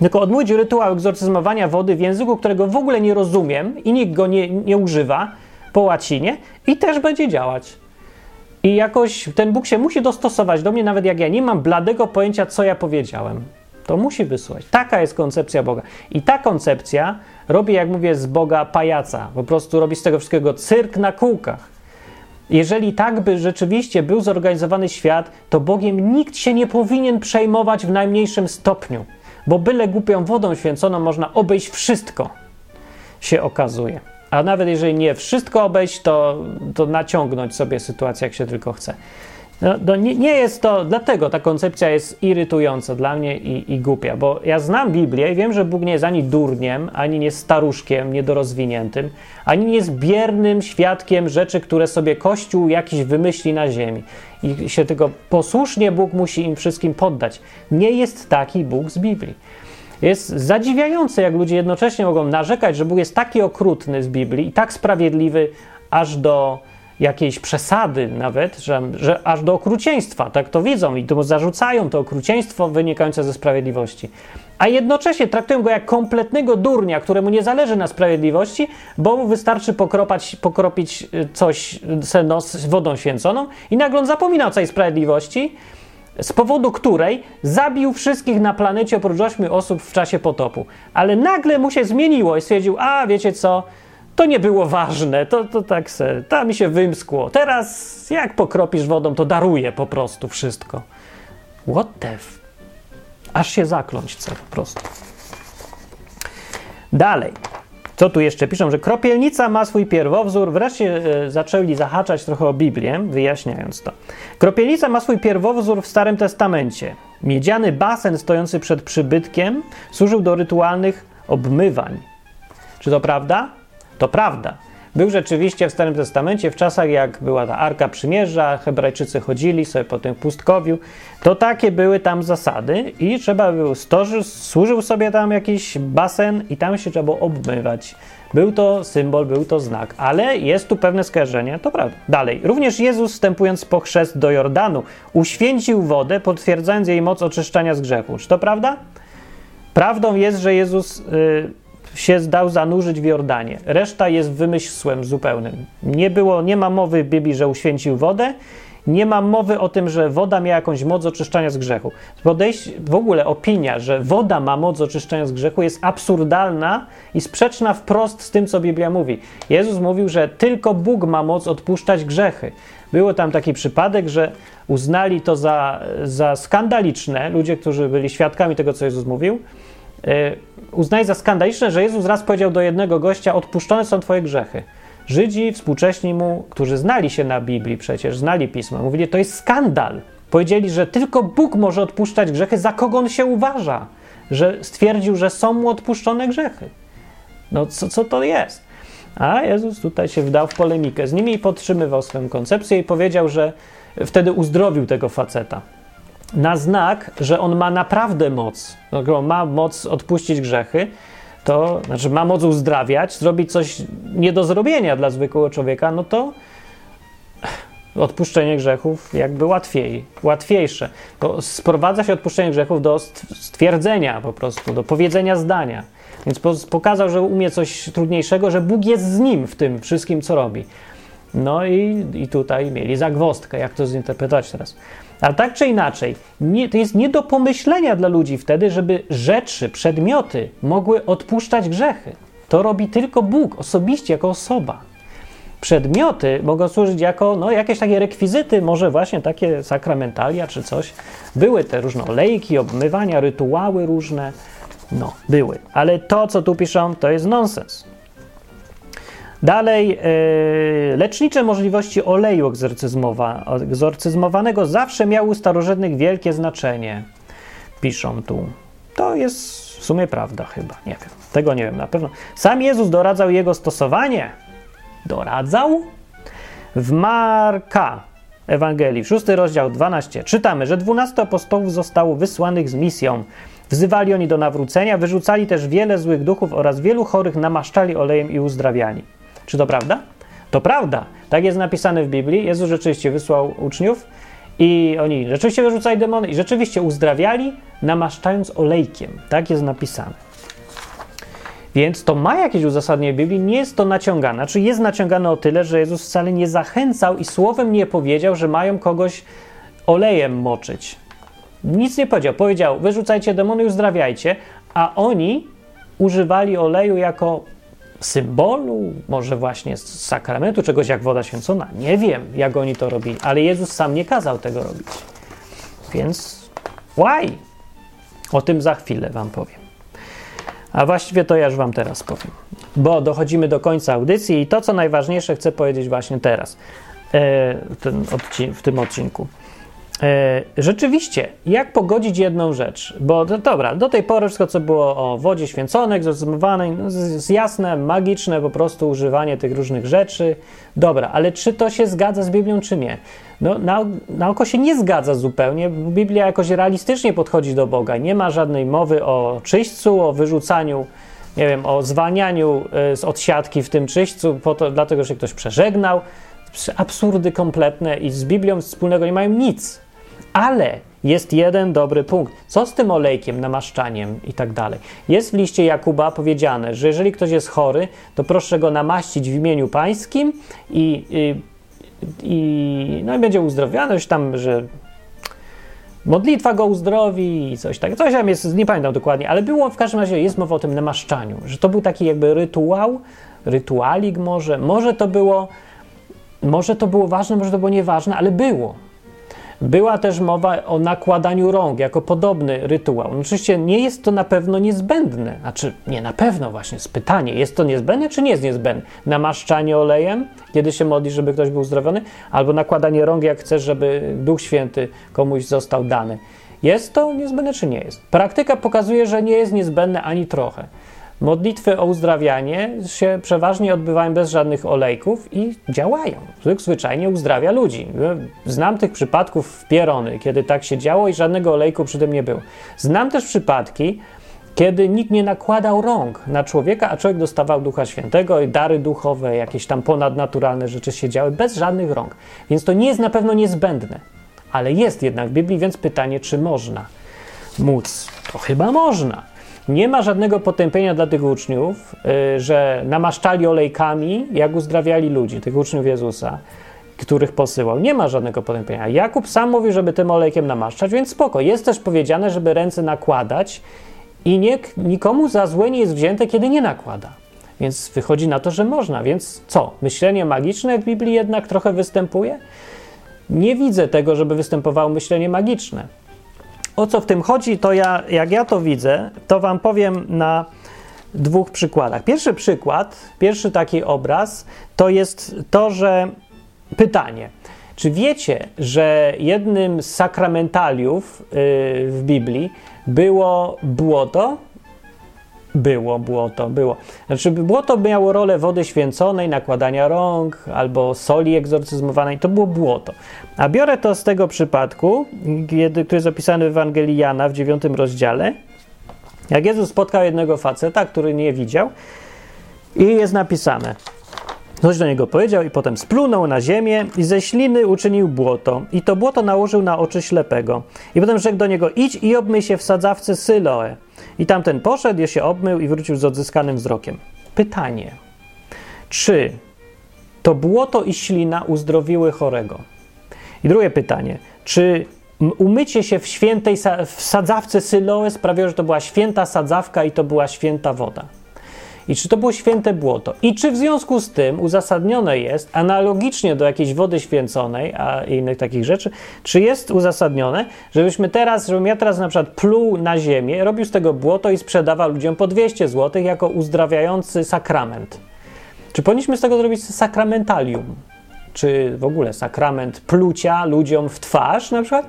tylko odmówić rytuał egzorcyzmowania wody w języku, którego w ogóle nie rozumiem i nikt go nie, nie używa po łacinie i też będzie działać. I jakoś ten Bóg się musi dostosować do mnie, nawet jak ja nie mam bladego pojęcia, co ja powiedziałem. To musi wysłać. Taka jest koncepcja Boga. I ta koncepcja robi, jak mówię, z Boga pajaca. Po prostu robi z tego wszystkiego cyrk na kółkach. Jeżeli tak by rzeczywiście był zorganizowany świat, to Bogiem nikt się nie powinien przejmować w najmniejszym stopniu bo byle głupią wodą święconą można obejść wszystko, się okazuje. A nawet jeżeli nie wszystko obejść, to, to naciągnąć sobie sytuację, jak się tylko chce. No, nie, nie, jest to, dlatego ta koncepcja jest irytująca dla mnie i, i, głupia, bo ja znam Biblię i wiem, że Bóg nie jest ani durniem, ani nie staruszkiem niedorozwiniętym, ani nie jest biernym świadkiem rzeczy, które sobie Kościół jakiś wymyśli na ziemi. I się tylko posłusznie Bóg musi im wszystkim poddać. Nie jest taki Bóg z Biblii. Jest zadziwiające, jak ludzie jednocześnie mogą narzekać, że Bóg jest taki okrutny z Biblii i tak sprawiedliwy aż do jakiejś przesady nawet, że, że aż do okrucieństwa, tak to widzą i to zarzucają to okrucieństwo wynikające ze sprawiedliwości. A jednocześnie traktują go jak kompletnego durnia, któremu nie zależy na sprawiedliwości, bo mu wystarczy pokropać, pokropić y, coś z wodą święconą i nagle on zapomina o całej sprawiedliwości, z powodu której zabił wszystkich na planecie oprócz 8 osób w czasie potopu. Ale nagle mu się zmieniło i stwierdził, a wiecie co, to nie było ważne, to, to tak se, ta mi się wymskło. Teraz jak pokropisz wodą, to daruje po prostu wszystko. What the f... Aż się zakląć chce po prostu. Dalej. Co tu jeszcze piszą, że kropielnica ma swój pierwowzór. Wreszcie e, zaczęli zahaczać trochę o Biblię, wyjaśniając to. Kropielnica ma swój pierwowzór w Starym Testamencie. Miedziany basen stojący przed przybytkiem służył do rytualnych obmywań. Czy to prawda? To prawda. Był rzeczywiście w Starym Testamencie, w czasach jak była ta Arka Przymierza, Hebrajczycy chodzili sobie po tym pustkowiu, to takie były tam zasady i trzeba było, stoży, służył sobie tam jakiś basen i tam się trzeba było obmywać. Był to symbol, był to znak, ale jest tu pewne skojarzenie, to prawda. Dalej, również Jezus wstępując po chrzest do Jordanu, uświęcił wodę, potwierdzając jej moc oczyszczania z grzechu. Czy to prawda? Prawdą jest, że Jezus y, się zdał zanurzyć w Jordanie. Reszta jest wymysłem zupełnym. Nie było, nie ma mowy w Biblii, że uświęcił wodę, nie ma mowy o tym, że woda miała jakąś moc oczyszczania z grzechu. Podejście, w ogóle opinia, że woda ma moc oczyszczania z grzechu jest absurdalna i sprzeczna wprost z tym, co Biblia mówi. Jezus mówił, że tylko Bóg ma moc odpuszczać grzechy. Było tam taki przypadek, że uznali to za, za skandaliczne, ludzie, którzy byli świadkami tego, co Jezus mówił, yy, uznali za skandaliczne, że Jezus raz powiedział do jednego gościa: Odpuszczone są Twoje grzechy. Żydzi współcześni mu, którzy znali się na Biblii przecież, znali pisma, mówili, to jest skandal. Powiedzieli, że tylko Bóg może odpuszczać grzechy, za kogo on się uważa, że stwierdził, że są mu odpuszczone grzechy. No co, co to jest? A Jezus tutaj się wdał w polemikę z nimi i podtrzymywał swoją koncepcję i powiedział, że wtedy uzdrowił tego faceta. Na znak, że on ma naprawdę moc, ma moc odpuścić grzechy, to znaczy ma moc uzdrawiać, zrobić coś nie do zrobienia dla zwykłego człowieka, no to odpuszczenie grzechów jakby łatwiej, łatwiejsze. Bo sprowadza się odpuszczenie grzechów do stwierdzenia po prostu, do powiedzenia zdania. Więc pokazał, że umie coś trudniejszego, że Bóg jest z nim w tym wszystkim, co robi. No i, i tutaj mieli zagwostkę, jak to zinterpretować teraz. Ale tak czy inaczej, nie, to jest nie do pomyślenia dla ludzi wtedy, żeby rzeczy, przedmioty mogły odpuszczać grzechy. To robi tylko Bóg, osobiście, jako osoba. Przedmioty mogą służyć jako no, jakieś takie rekwizyty, może właśnie takie sakramentalia czy coś. Były te różne olejki, obmywania, rytuały różne. No, były. Ale to, co tu piszą, to jest nonsens. Dalej, yy, lecznicze możliwości oleju egzorcyzmowa, egzorcyzmowanego zawsze miały u starożytnych wielkie znaczenie. Piszą tu. To jest w sumie prawda chyba, nie wiem. Tego nie wiem na pewno. Sam Jezus doradzał jego stosowanie. Doradzał? W Marka Ewangelii, w 6 rozdział 12, czytamy, że 12 apostołów zostało wysłanych z misją. Wzywali oni do nawrócenia, wyrzucali też wiele złych duchów oraz wielu chorych namaszczali olejem i uzdrawiani. Czy to prawda? To prawda. Tak jest napisane w Biblii. Jezus rzeczywiście wysłał uczniów i oni rzeczywiście wyrzucali demony i rzeczywiście uzdrawiali, namaszczając olejkiem. Tak jest napisane. Więc to ma jakieś uzasadnienie w Biblii, nie jest to naciągane. Znaczy jest naciągane o tyle, że Jezus wcale nie zachęcał i słowem nie powiedział, że mają kogoś olejem moczyć. Nic nie powiedział. Powiedział, wyrzucajcie demony i uzdrawiajcie, a oni używali oleju jako symbolu, może właśnie z sakramentu, czegoś jak woda święcona. Nie wiem, jak oni to robili, ale Jezus sam nie kazał tego robić. Więc why? O tym za chwilę Wam powiem. A właściwie to ja już Wam teraz powiem, bo dochodzimy do końca audycji i to, co najważniejsze, chcę powiedzieć właśnie teraz, e, w tym odcinku. E, rzeczywiście, jak pogodzić jedną rzecz? Bo to, dobra, do tej pory wszystko, co było o wodzie święconej, egzorcyzmowanej, no, jest jasne, magiczne po prostu używanie tych różnych rzeczy. Dobra, ale czy to się zgadza z Biblią, czy nie? No, na, na oko się nie zgadza zupełnie. Biblia jakoś realistycznie podchodzi do Boga. Nie ma żadnej mowy o czyśćcu, o wyrzucaniu, nie wiem, o zwalnianiu e, z odsiadki w tym czyśćcu, po to, dlatego że ktoś przeżegnał. Absurdy kompletne i z Biblią wspólnego nie mają nic. Ale jest jeden dobry punkt. Co z tym olejkiem, namaszczaniem i tak dalej? Jest w liście Jakuba powiedziane, że jeżeli ktoś jest chory, to proszę go namaścić w imieniu pańskim i, i, i, no i będzie uzdrowiony, coś tam, że modlitwa go uzdrowi i coś tak. Coś tam jest, nie pamiętam dokładnie, ale było w każdym razie, jest mowa o tym namaszczaniu, że to był taki jakby rytuał, rytualik może, może to było, może to było ważne, może to było nieważne, ale było. Była też mowa o nakładaniu rąk jako podobny rytuał. No oczywiście nie jest to na pewno niezbędne. Znaczy, nie na pewno właśnie, jest pytanie, jest to niezbędne czy nie jest niezbędne? Namaszczanie olejem, kiedy się modli, żeby ktoś był uzdrowiony, albo nakładanie rąk, jak chcesz, żeby Duch Święty komuś został dany. Jest to niezbędne czy nie jest? Praktyka pokazuje, że nie jest niezbędne ani trochę. Modlitwy o uzdrawianie się przeważnie odbywają bez żadnych olejków i działają. Zwyczajnie uzdrawia ludzi. Znam tych przypadków w Pierony, kiedy tak się działo i żadnego olejku przy tym nie było. Znam też przypadki, kiedy nikt nie nakładał rąk na człowieka, a człowiek dostawał Ducha Świętego i dary duchowe, jakieś tam ponadnaturalne rzeczy się działy bez żadnych rąk. Więc to nie jest na pewno niezbędne, ale jest jednak w Biblii, więc pytanie, czy można móc? To chyba można. Nie ma żadnego potępienia dla tych uczniów, yy, że namaszczali olejkami, jak uzdrawiali ludzi, tych uczniów Jezusa, których posyłał. Nie ma żadnego potępienia. Jakub sam mówi, żeby tym olejkiem namaszczać, więc spoko. Jest też powiedziane, żeby ręce nakładać i nie, nikomu za złe nie jest wzięte, kiedy nie nakłada. Więc wychodzi na to, że można. Więc co? Myślenie magiczne w Biblii jednak trochę występuje? Nie widzę tego, żeby występowało myślenie magiczne. O co w tym chodzi, to ja, jak ja to widzę, to wam powiem na dwóch przykładach. Pierwszy przykład, pierwszy taki obraz, to jest to, że pytanie. Czy wiecie, że jednym z sakramentaliów yy, w Biblii było błoto? Było błoto, było. Znaczy, błoto miało rolę wody święconej, nakładania rąk albo soli egzorcyzmowanej. To było błoto. A biorę to z tego przypadku, który jest opisany w Ewangelii Jana w dziewiątym rozdziale. Jak Jezus spotkał jednego faceta, który nie widział, i jest napisane: Coś do niego powiedział i potem splunął na ziemię i ze śliny uczynił błoto i to błoto nałożył na oczy ślepego. I potem rzekł do niego, idź i obmyj się w sadzawce Syloe. I tamten poszedł, je się obmył i wrócił z odzyskanym wzrokiem. Pytanie, czy to błoto i ślina uzdrowiły chorego? I drugie pytanie, czy umycie się w świętej w sadzawce Syloe sprawiło, że to była święta sadzawka i to była święta woda? I czy to było święte błoto? I czy w związku z tym uzasadnione jest, analogicznie do jakiejś wody święconej, a innych takich rzeczy, czy jest uzasadnione, żebyśmy teraz, żebym ja teraz na przykład pluł na ziemię, robił z tego błoto i sprzedawał ludziom po 200 zł jako uzdrawiający sakrament? Czy powinniśmy z tego zrobić sakramentalium? Czy w ogóle sakrament plucia ludziom w twarz na przykład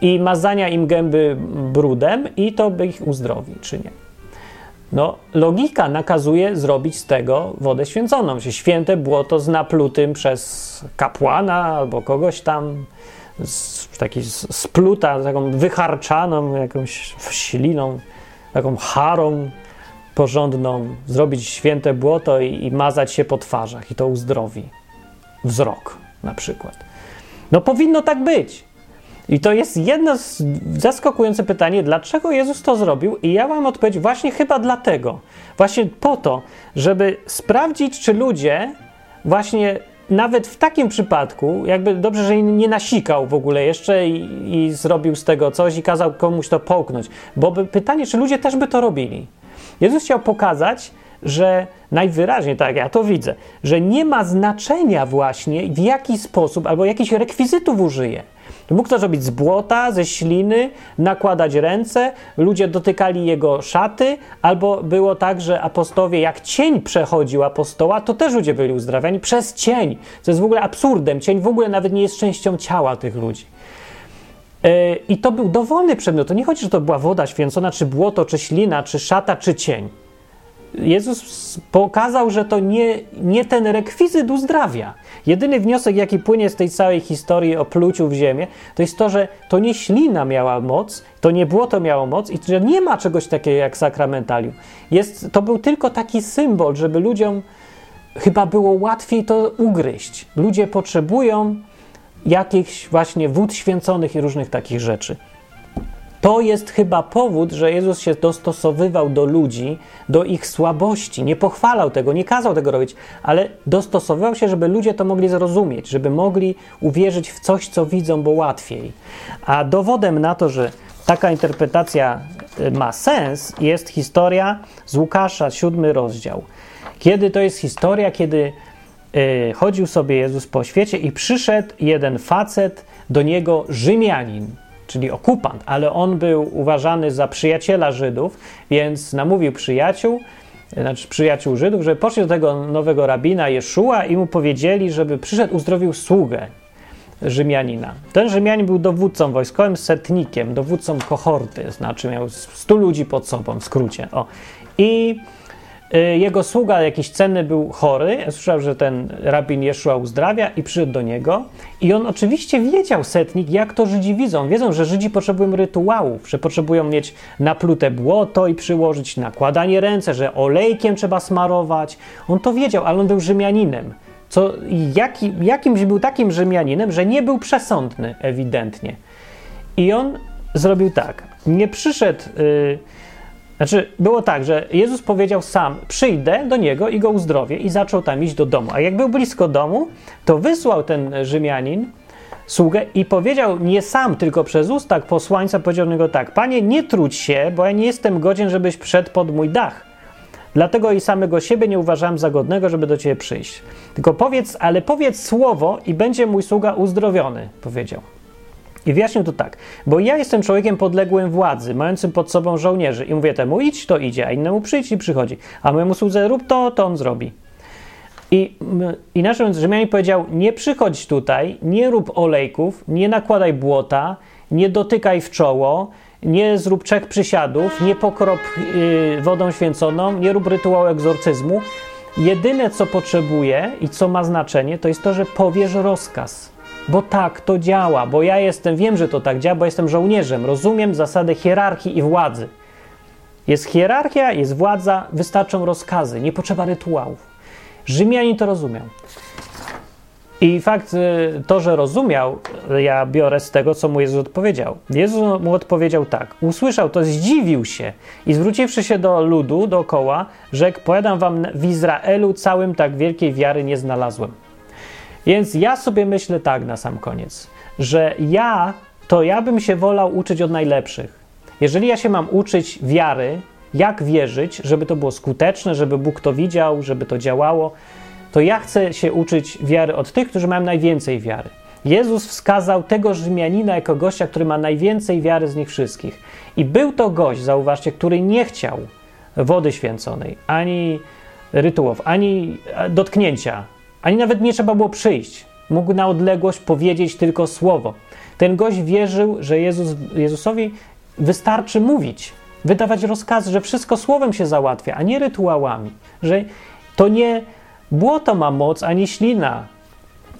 i mazania im gęby brudem i to by ich uzdrowi, czy nie? No, logika nakazuje zrobić z tego wodę święconą. Się święte błoto z naplutym przez kapłana albo kogoś tam, z, taki spluta, taką wycharczaną jakąś śliną, taką harą porządną, zrobić święte błoto i, i mazać się po twarzach i to uzdrowi wzrok na przykład. No powinno tak być. I to jest jedno zaskakujące pytanie, dlaczego Jezus to zrobił? I ja mam odpowiedź właśnie chyba dlatego. Właśnie po to, żeby sprawdzić, czy ludzie właśnie nawet w takim przypadku, jakby dobrze, że nie nasikał w ogóle jeszcze i, i zrobił z tego coś i kazał komuś to połknąć. Bo by, pytanie, czy ludzie też by to robili? Jezus chciał pokazać, że najwyraźniej, tak ja to widzę, że nie ma znaczenia właśnie w jaki sposób albo jakichś rekwizytów użyje. Mógł to zrobić z błota, ze śliny, nakładać ręce, ludzie dotykali jego szaty, albo było tak, że apostowie, jak cień przechodził apostoła, to też ludzie byli uzdrawiani przez cień, co jest w ogóle absurdem. Cień w ogóle nawet nie jest częścią ciała tych ludzi. E, I to był dowolny przedmiot. To nie chodzi, że to była woda święcona, czy błoto, czy ślina, czy szata, czy cień. Jezus pokazał, że to nie, nie ten rekwizyt uzdrawia. Jedyny wniosek, jaki płynie z tej całej historii o pluciu w ziemię, to jest to, że to nie ślina miała moc, to nie błoto miało moc i że nie ma czegoś takiego jak sakramentalium. Jest, to był tylko taki symbol, żeby ludziom chyba było łatwiej to ugryźć. Ludzie potrzebują jakichś właśnie wód święconych i różnych takich rzeczy. To jest chyba powód, że Jezus się dostosowywał do ludzi, do ich słabości. Nie pochwalał tego, nie kazał tego robić, ale dostosowywał się, żeby ludzie to mogli zrozumieć, żeby mogli uwierzyć w coś, co widzą, bo łatwiej. A dowodem na to, że taka interpretacja y, ma sens, jest historia z Łukasza, siódmy rozdział. Kiedy to jest historia, kiedy y, chodził sobie Jezus po świecie i przyszedł jeden facet do niego, Rzymianin czyli okupant, ale on był uważany za przyjaciela Żydów, więc namówił przyjaciół, znaczy przyjaciół Żydów, żeby poszli do tego nowego rabina Jeszua i mu powiedzieli, żeby przyszedł, uzdrowił sługę Rzymianina. Ten Rzymianin był dowódcą wojskowym, setnikiem, dowódcą kohorty, znaczy miał 100 ludzi pod sobą, w skrócie. O. I jego sługa jakiś cenny był chory, słyszał, że ten rabin Jeszua uzdrawia i przyszedł do niego i on oczywiście wiedział, setnik, jak to Żydzi widzą. Wiedzą, że Żydzi potrzebują rytuałów, że potrzebują mieć naplute błoto i przyłożyć nakładanie ręce, że olejkiem trzeba smarować. On to wiedział, ale on był Rzymianinem. Co, jaki, jakimś był takim Rzymianinem, że nie był przesądny ewidentnie. I on zrobił tak. Nie przyszedł... Yy, znaczy, było tak, że Jezus powiedział sam: Przyjdę do niego i go uzdrowię, i zaczął tam iść do domu. A jak był blisko domu, to wysłał ten Rzymianin sługę i powiedział nie sam, tylko przez usta posłańca powiedział niego tak: Panie, nie trudź się, bo ja nie jestem godzien, żebyś wszedł pod mój dach. Dlatego i samego siebie nie uważałem za godnego, żeby do ciebie przyjść. Tylko powiedz, ale powiedz słowo i będzie mój sługa uzdrowiony, powiedział. I wyjaśnił to tak, bo ja jestem człowiekiem podległym władzy, mającym pod sobą żołnierzy i mówię temu idź, to idzie, a innemu przyjdź i przychodzi, a mojemu słudze rób to, to on zrobi. I inaczej mówiąc, Rzymianin powiedział, nie przychodź tutaj, nie rób olejków, nie nakładaj błota, nie dotykaj w czoło, nie zrób trzech przysiadów, nie pokrop yy, wodą święconą, nie rób rytuału egzorcyzmu. Jedyne, co potrzebuje i co ma znaczenie, to jest to, że powiesz rozkaz bo tak to działa, bo ja jestem, wiem, że to tak działa, bo jestem żołnierzem, rozumiem zasadę hierarchii i władzy. Jest hierarchia, jest władza, wystarczą rozkazy, nie potrzeba rytuałów. Rzymianin to rozumiał. I fakt, y, to, że rozumiał, ja biorę z tego, co mu Jezus odpowiedział. Jezus mu odpowiedział tak. Usłyszał to, zdziwił się i zwróciwszy się do ludu dookoła, rzekł: Powiadam wam, w Izraelu całym tak wielkiej wiary nie znalazłem. Więc ja sobie myślę tak na sam koniec, że ja to ja bym się wolał uczyć od najlepszych. Jeżeli ja się mam uczyć wiary, jak wierzyć, żeby to było skuteczne, żeby Bóg to widział, żeby to działało, to ja chcę się uczyć wiary od tych, którzy mają najwięcej wiary. Jezus wskazał tego Rzymianina jako gościa, który ma najwięcej wiary z nich wszystkich. I był to gość, zauważcie, który nie chciał wody święconej, ani rytuałów, ani dotknięcia ani nawet nie trzeba było przyjść. Mógł na odległość powiedzieć tylko słowo. Ten gość wierzył, że Jezus, Jezusowi wystarczy mówić, wydawać rozkazy, że wszystko słowem się załatwia, a nie rytuałami. Że to nie błoto ma moc, ani ślina,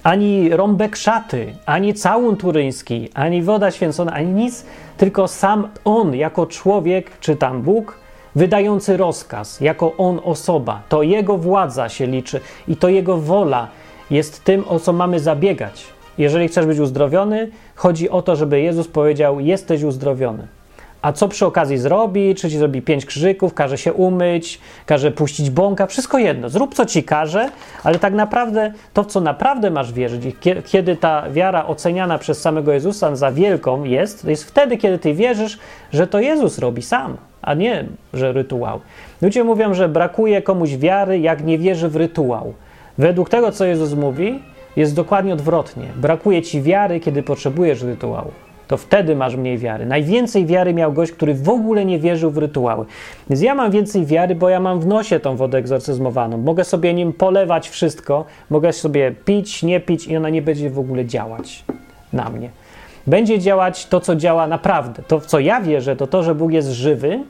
ani rąbek szaty, ani całun turyński, ani woda święcona, ani nic, tylko sam on jako człowiek, czy tam Bóg, wydający rozkaz, jako on osoba. To jego władza się liczy i to jego wola jest tym, o co mamy zabiegać. Jeżeli chcesz być uzdrowiony, chodzi o to, żeby Jezus powiedział: Jesteś uzdrowiony. A co przy okazji zrobi? Czy ci zrobi pięć krzyków, każe się umyć, każe puścić bąka? Wszystko jedno. Zrób co ci każe, ale tak naprawdę to, w co naprawdę masz wierzyć, kiedy ta wiara oceniana przez samego Jezusa za wielką jest, to jest wtedy, kiedy ty wierzysz, że to Jezus robi sam a nie, że rytuał. Ludzie mówią, że brakuje komuś wiary, jak nie wierzy w rytuał. Według tego, co Jezus mówi, jest dokładnie odwrotnie. Brakuje ci wiary, kiedy potrzebujesz rytuału. To wtedy masz mniej wiary. Najwięcej wiary miał gość, który w ogóle nie wierzył w rytuały. Więc ja mam więcej wiary, bo ja mam w nosie tą wodę egzorcyzmowaną. Mogę sobie nim polewać wszystko, mogę sobie pić, nie pić i ona nie będzie w ogóle działać na mnie będzie działać to, co działa naprawdę. To, w co ja wierzę, to to, że Bóg jest żywy,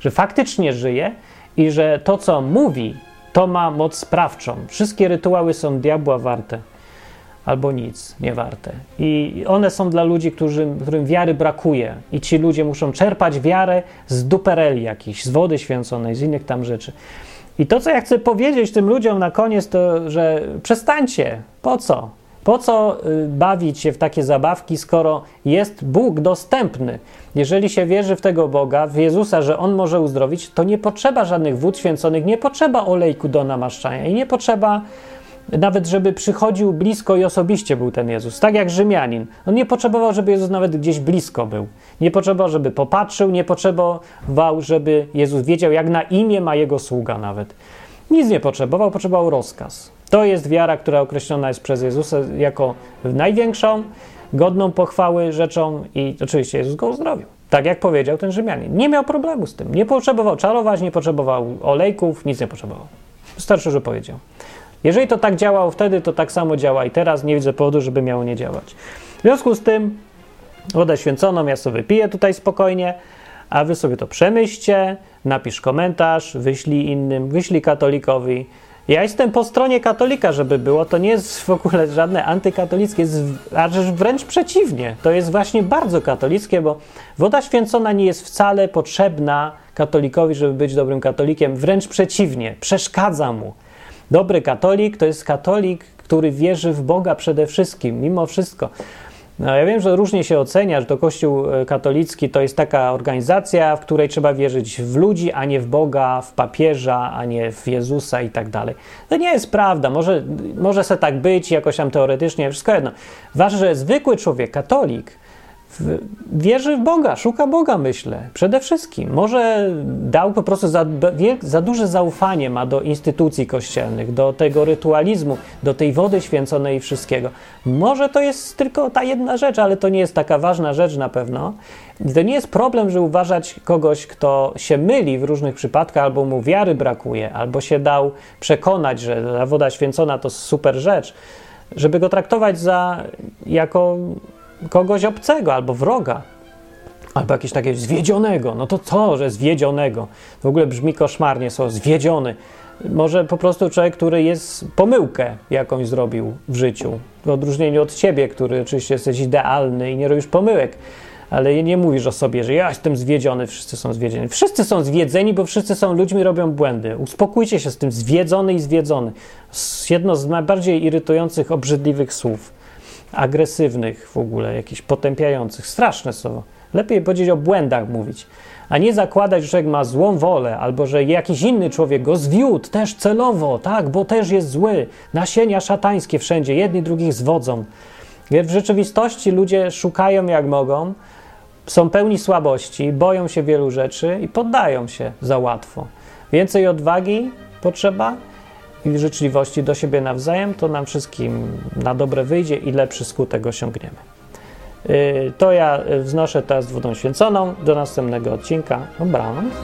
że faktycznie żyje i że to, co mówi, to ma moc sprawczą. Wszystkie rytuały są diabła warte albo nic nie warte. I one są dla ludzi, którzy, którym wiary brakuje. I ci ludzie muszą czerpać wiarę z dupereli jakichś, z wody święconej, z innych tam rzeczy. I to, co ja chcę powiedzieć tym ludziom na koniec, to, że przestańcie. Po co? Po co y, bawić się w takie zabawki, skoro jest Bóg dostępny? Jeżeli się wierzy w tego Boga, w Jezusa, że On może uzdrowić, to nie potrzeba żadnych wód święconych, nie potrzeba olejku do namaszczania i nie potrzeba nawet, żeby przychodził blisko i osobiście był ten Jezus. Tak jak Rzymianin. On nie potrzebował, żeby Jezus nawet gdzieś blisko był. Nie potrzebował, żeby popatrzył, nie potrzebował, żeby Jezus wiedział, jak na imię ma jego sługa nawet. Nic nie potrzebował, potrzebował rozkaz. To jest wiara, która określona jest przez Jezusa jako największą, godną pochwały rzeczą i oczywiście Jezus go uzdrowił. Tak jak powiedział ten Rzymianin. Nie miał problemu z tym. Nie potrzebował czarować, nie potrzebował olejków, nic nie potrzebował. Wystarczy, że powiedział. Jeżeli to tak działało wtedy, to tak samo działa i teraz. Nie widzę powodu, żeby miało nie działać. W związku z tym wodę święconą ja sobie piję tutaj spokojnie, a wy sobie to przemyślcie, napisz komentarz, wyślij innym, wyślij katolikowi. Ja jestem po stronie katolika, żeby było. To nie jest w ogóle żadne antykatolickie, jest, wręcz przeciwnie. To jest właśnie bardzo katolickie, bo woda święcona nie jest wcale potrzebna katolikowi, żeby być dobrym katolikiem. Wręcz przeciwnie, przeszkadza mu. Dobry katolik to jest katolik, który wierzy w Boga przede wszystkim, mimo wszystko. No, ja wiem, że różnie się ocenia, że to Kościół e, katolicki to jest taka organizacja, w której trzeba wierzyć w ludzi, a nie w Boga, w papieża, a nie w Jezusa i tak dalej. To nie jest prawda. Może, może se tak być, jakoś tam teoretycznie, wszystko jedno. Ważne, że zwykły człowiek, katolik, wierzy w Boga, szuka Boga, myślę. Przede wszystkim. Może dał po prostu za, za duże zaufanie ma do instytucji kościelnych, do tego rytualizmu, do tej wody święconej i wszystkiego. Może to jest tylko ta jedna rzecz, ale to nie jest taka ważna rzecz na pewno. To nie jest problem, że uważać kogoś, kto się myli w różnych przypadkach, albo mu wiary brakuje, albo się dał przekonać, że ta woda święcona to super rzecz, żeby go traktować za jako kogoś obcego albo wroga, albo jakiegoś takiego zwiedzionego. No to co, że zwiedzionego? W ogóle brzmi koszmarnie, są zwiedziony. Może po prostu człowiek, który jest pomyłkę jakąś zrobił w życiu, w odróżnieniu od ciebie, który oczywiście jesteś idealny i nie robisz pomyłek, ale nie mówisz o sobie, że ja jestem zwiedziony, wszyscy są zwiedzieni. Wszyscy są zwiedzeni, bo wszyscy są ludźmi, robią błędy. Uspokójcie się z tym zwiedzony i zwiedzony. Jedno z najbardziej irytujących, obrzydliwych słów agresywnych w ogóle, jakichś potępiających. Straszne słowo. Lepiej powiedzieć o błędach mówić, a nie zakładać, że człowiek ma złą wolę, albo że jakiś inny człowiek go zwiódł też celowo, tak, bo też jest zły. Nasienia szatańskie wszędzie, jedni drugich zwodzą. W rzeczywistości ludzie szukają jak mogą, są pełni słabości, boją się wielu rzeczy i poddają się za łatwo. Więcej odwagi potrzeba, i życzliwości do siebie nawzajem, to nam wszystkim na dobre wyjdzie i lepszy skutek osiągniemy. Y, to ja wznoszę teraz wodą święconą. Do następnego odcinka. Dobranoc.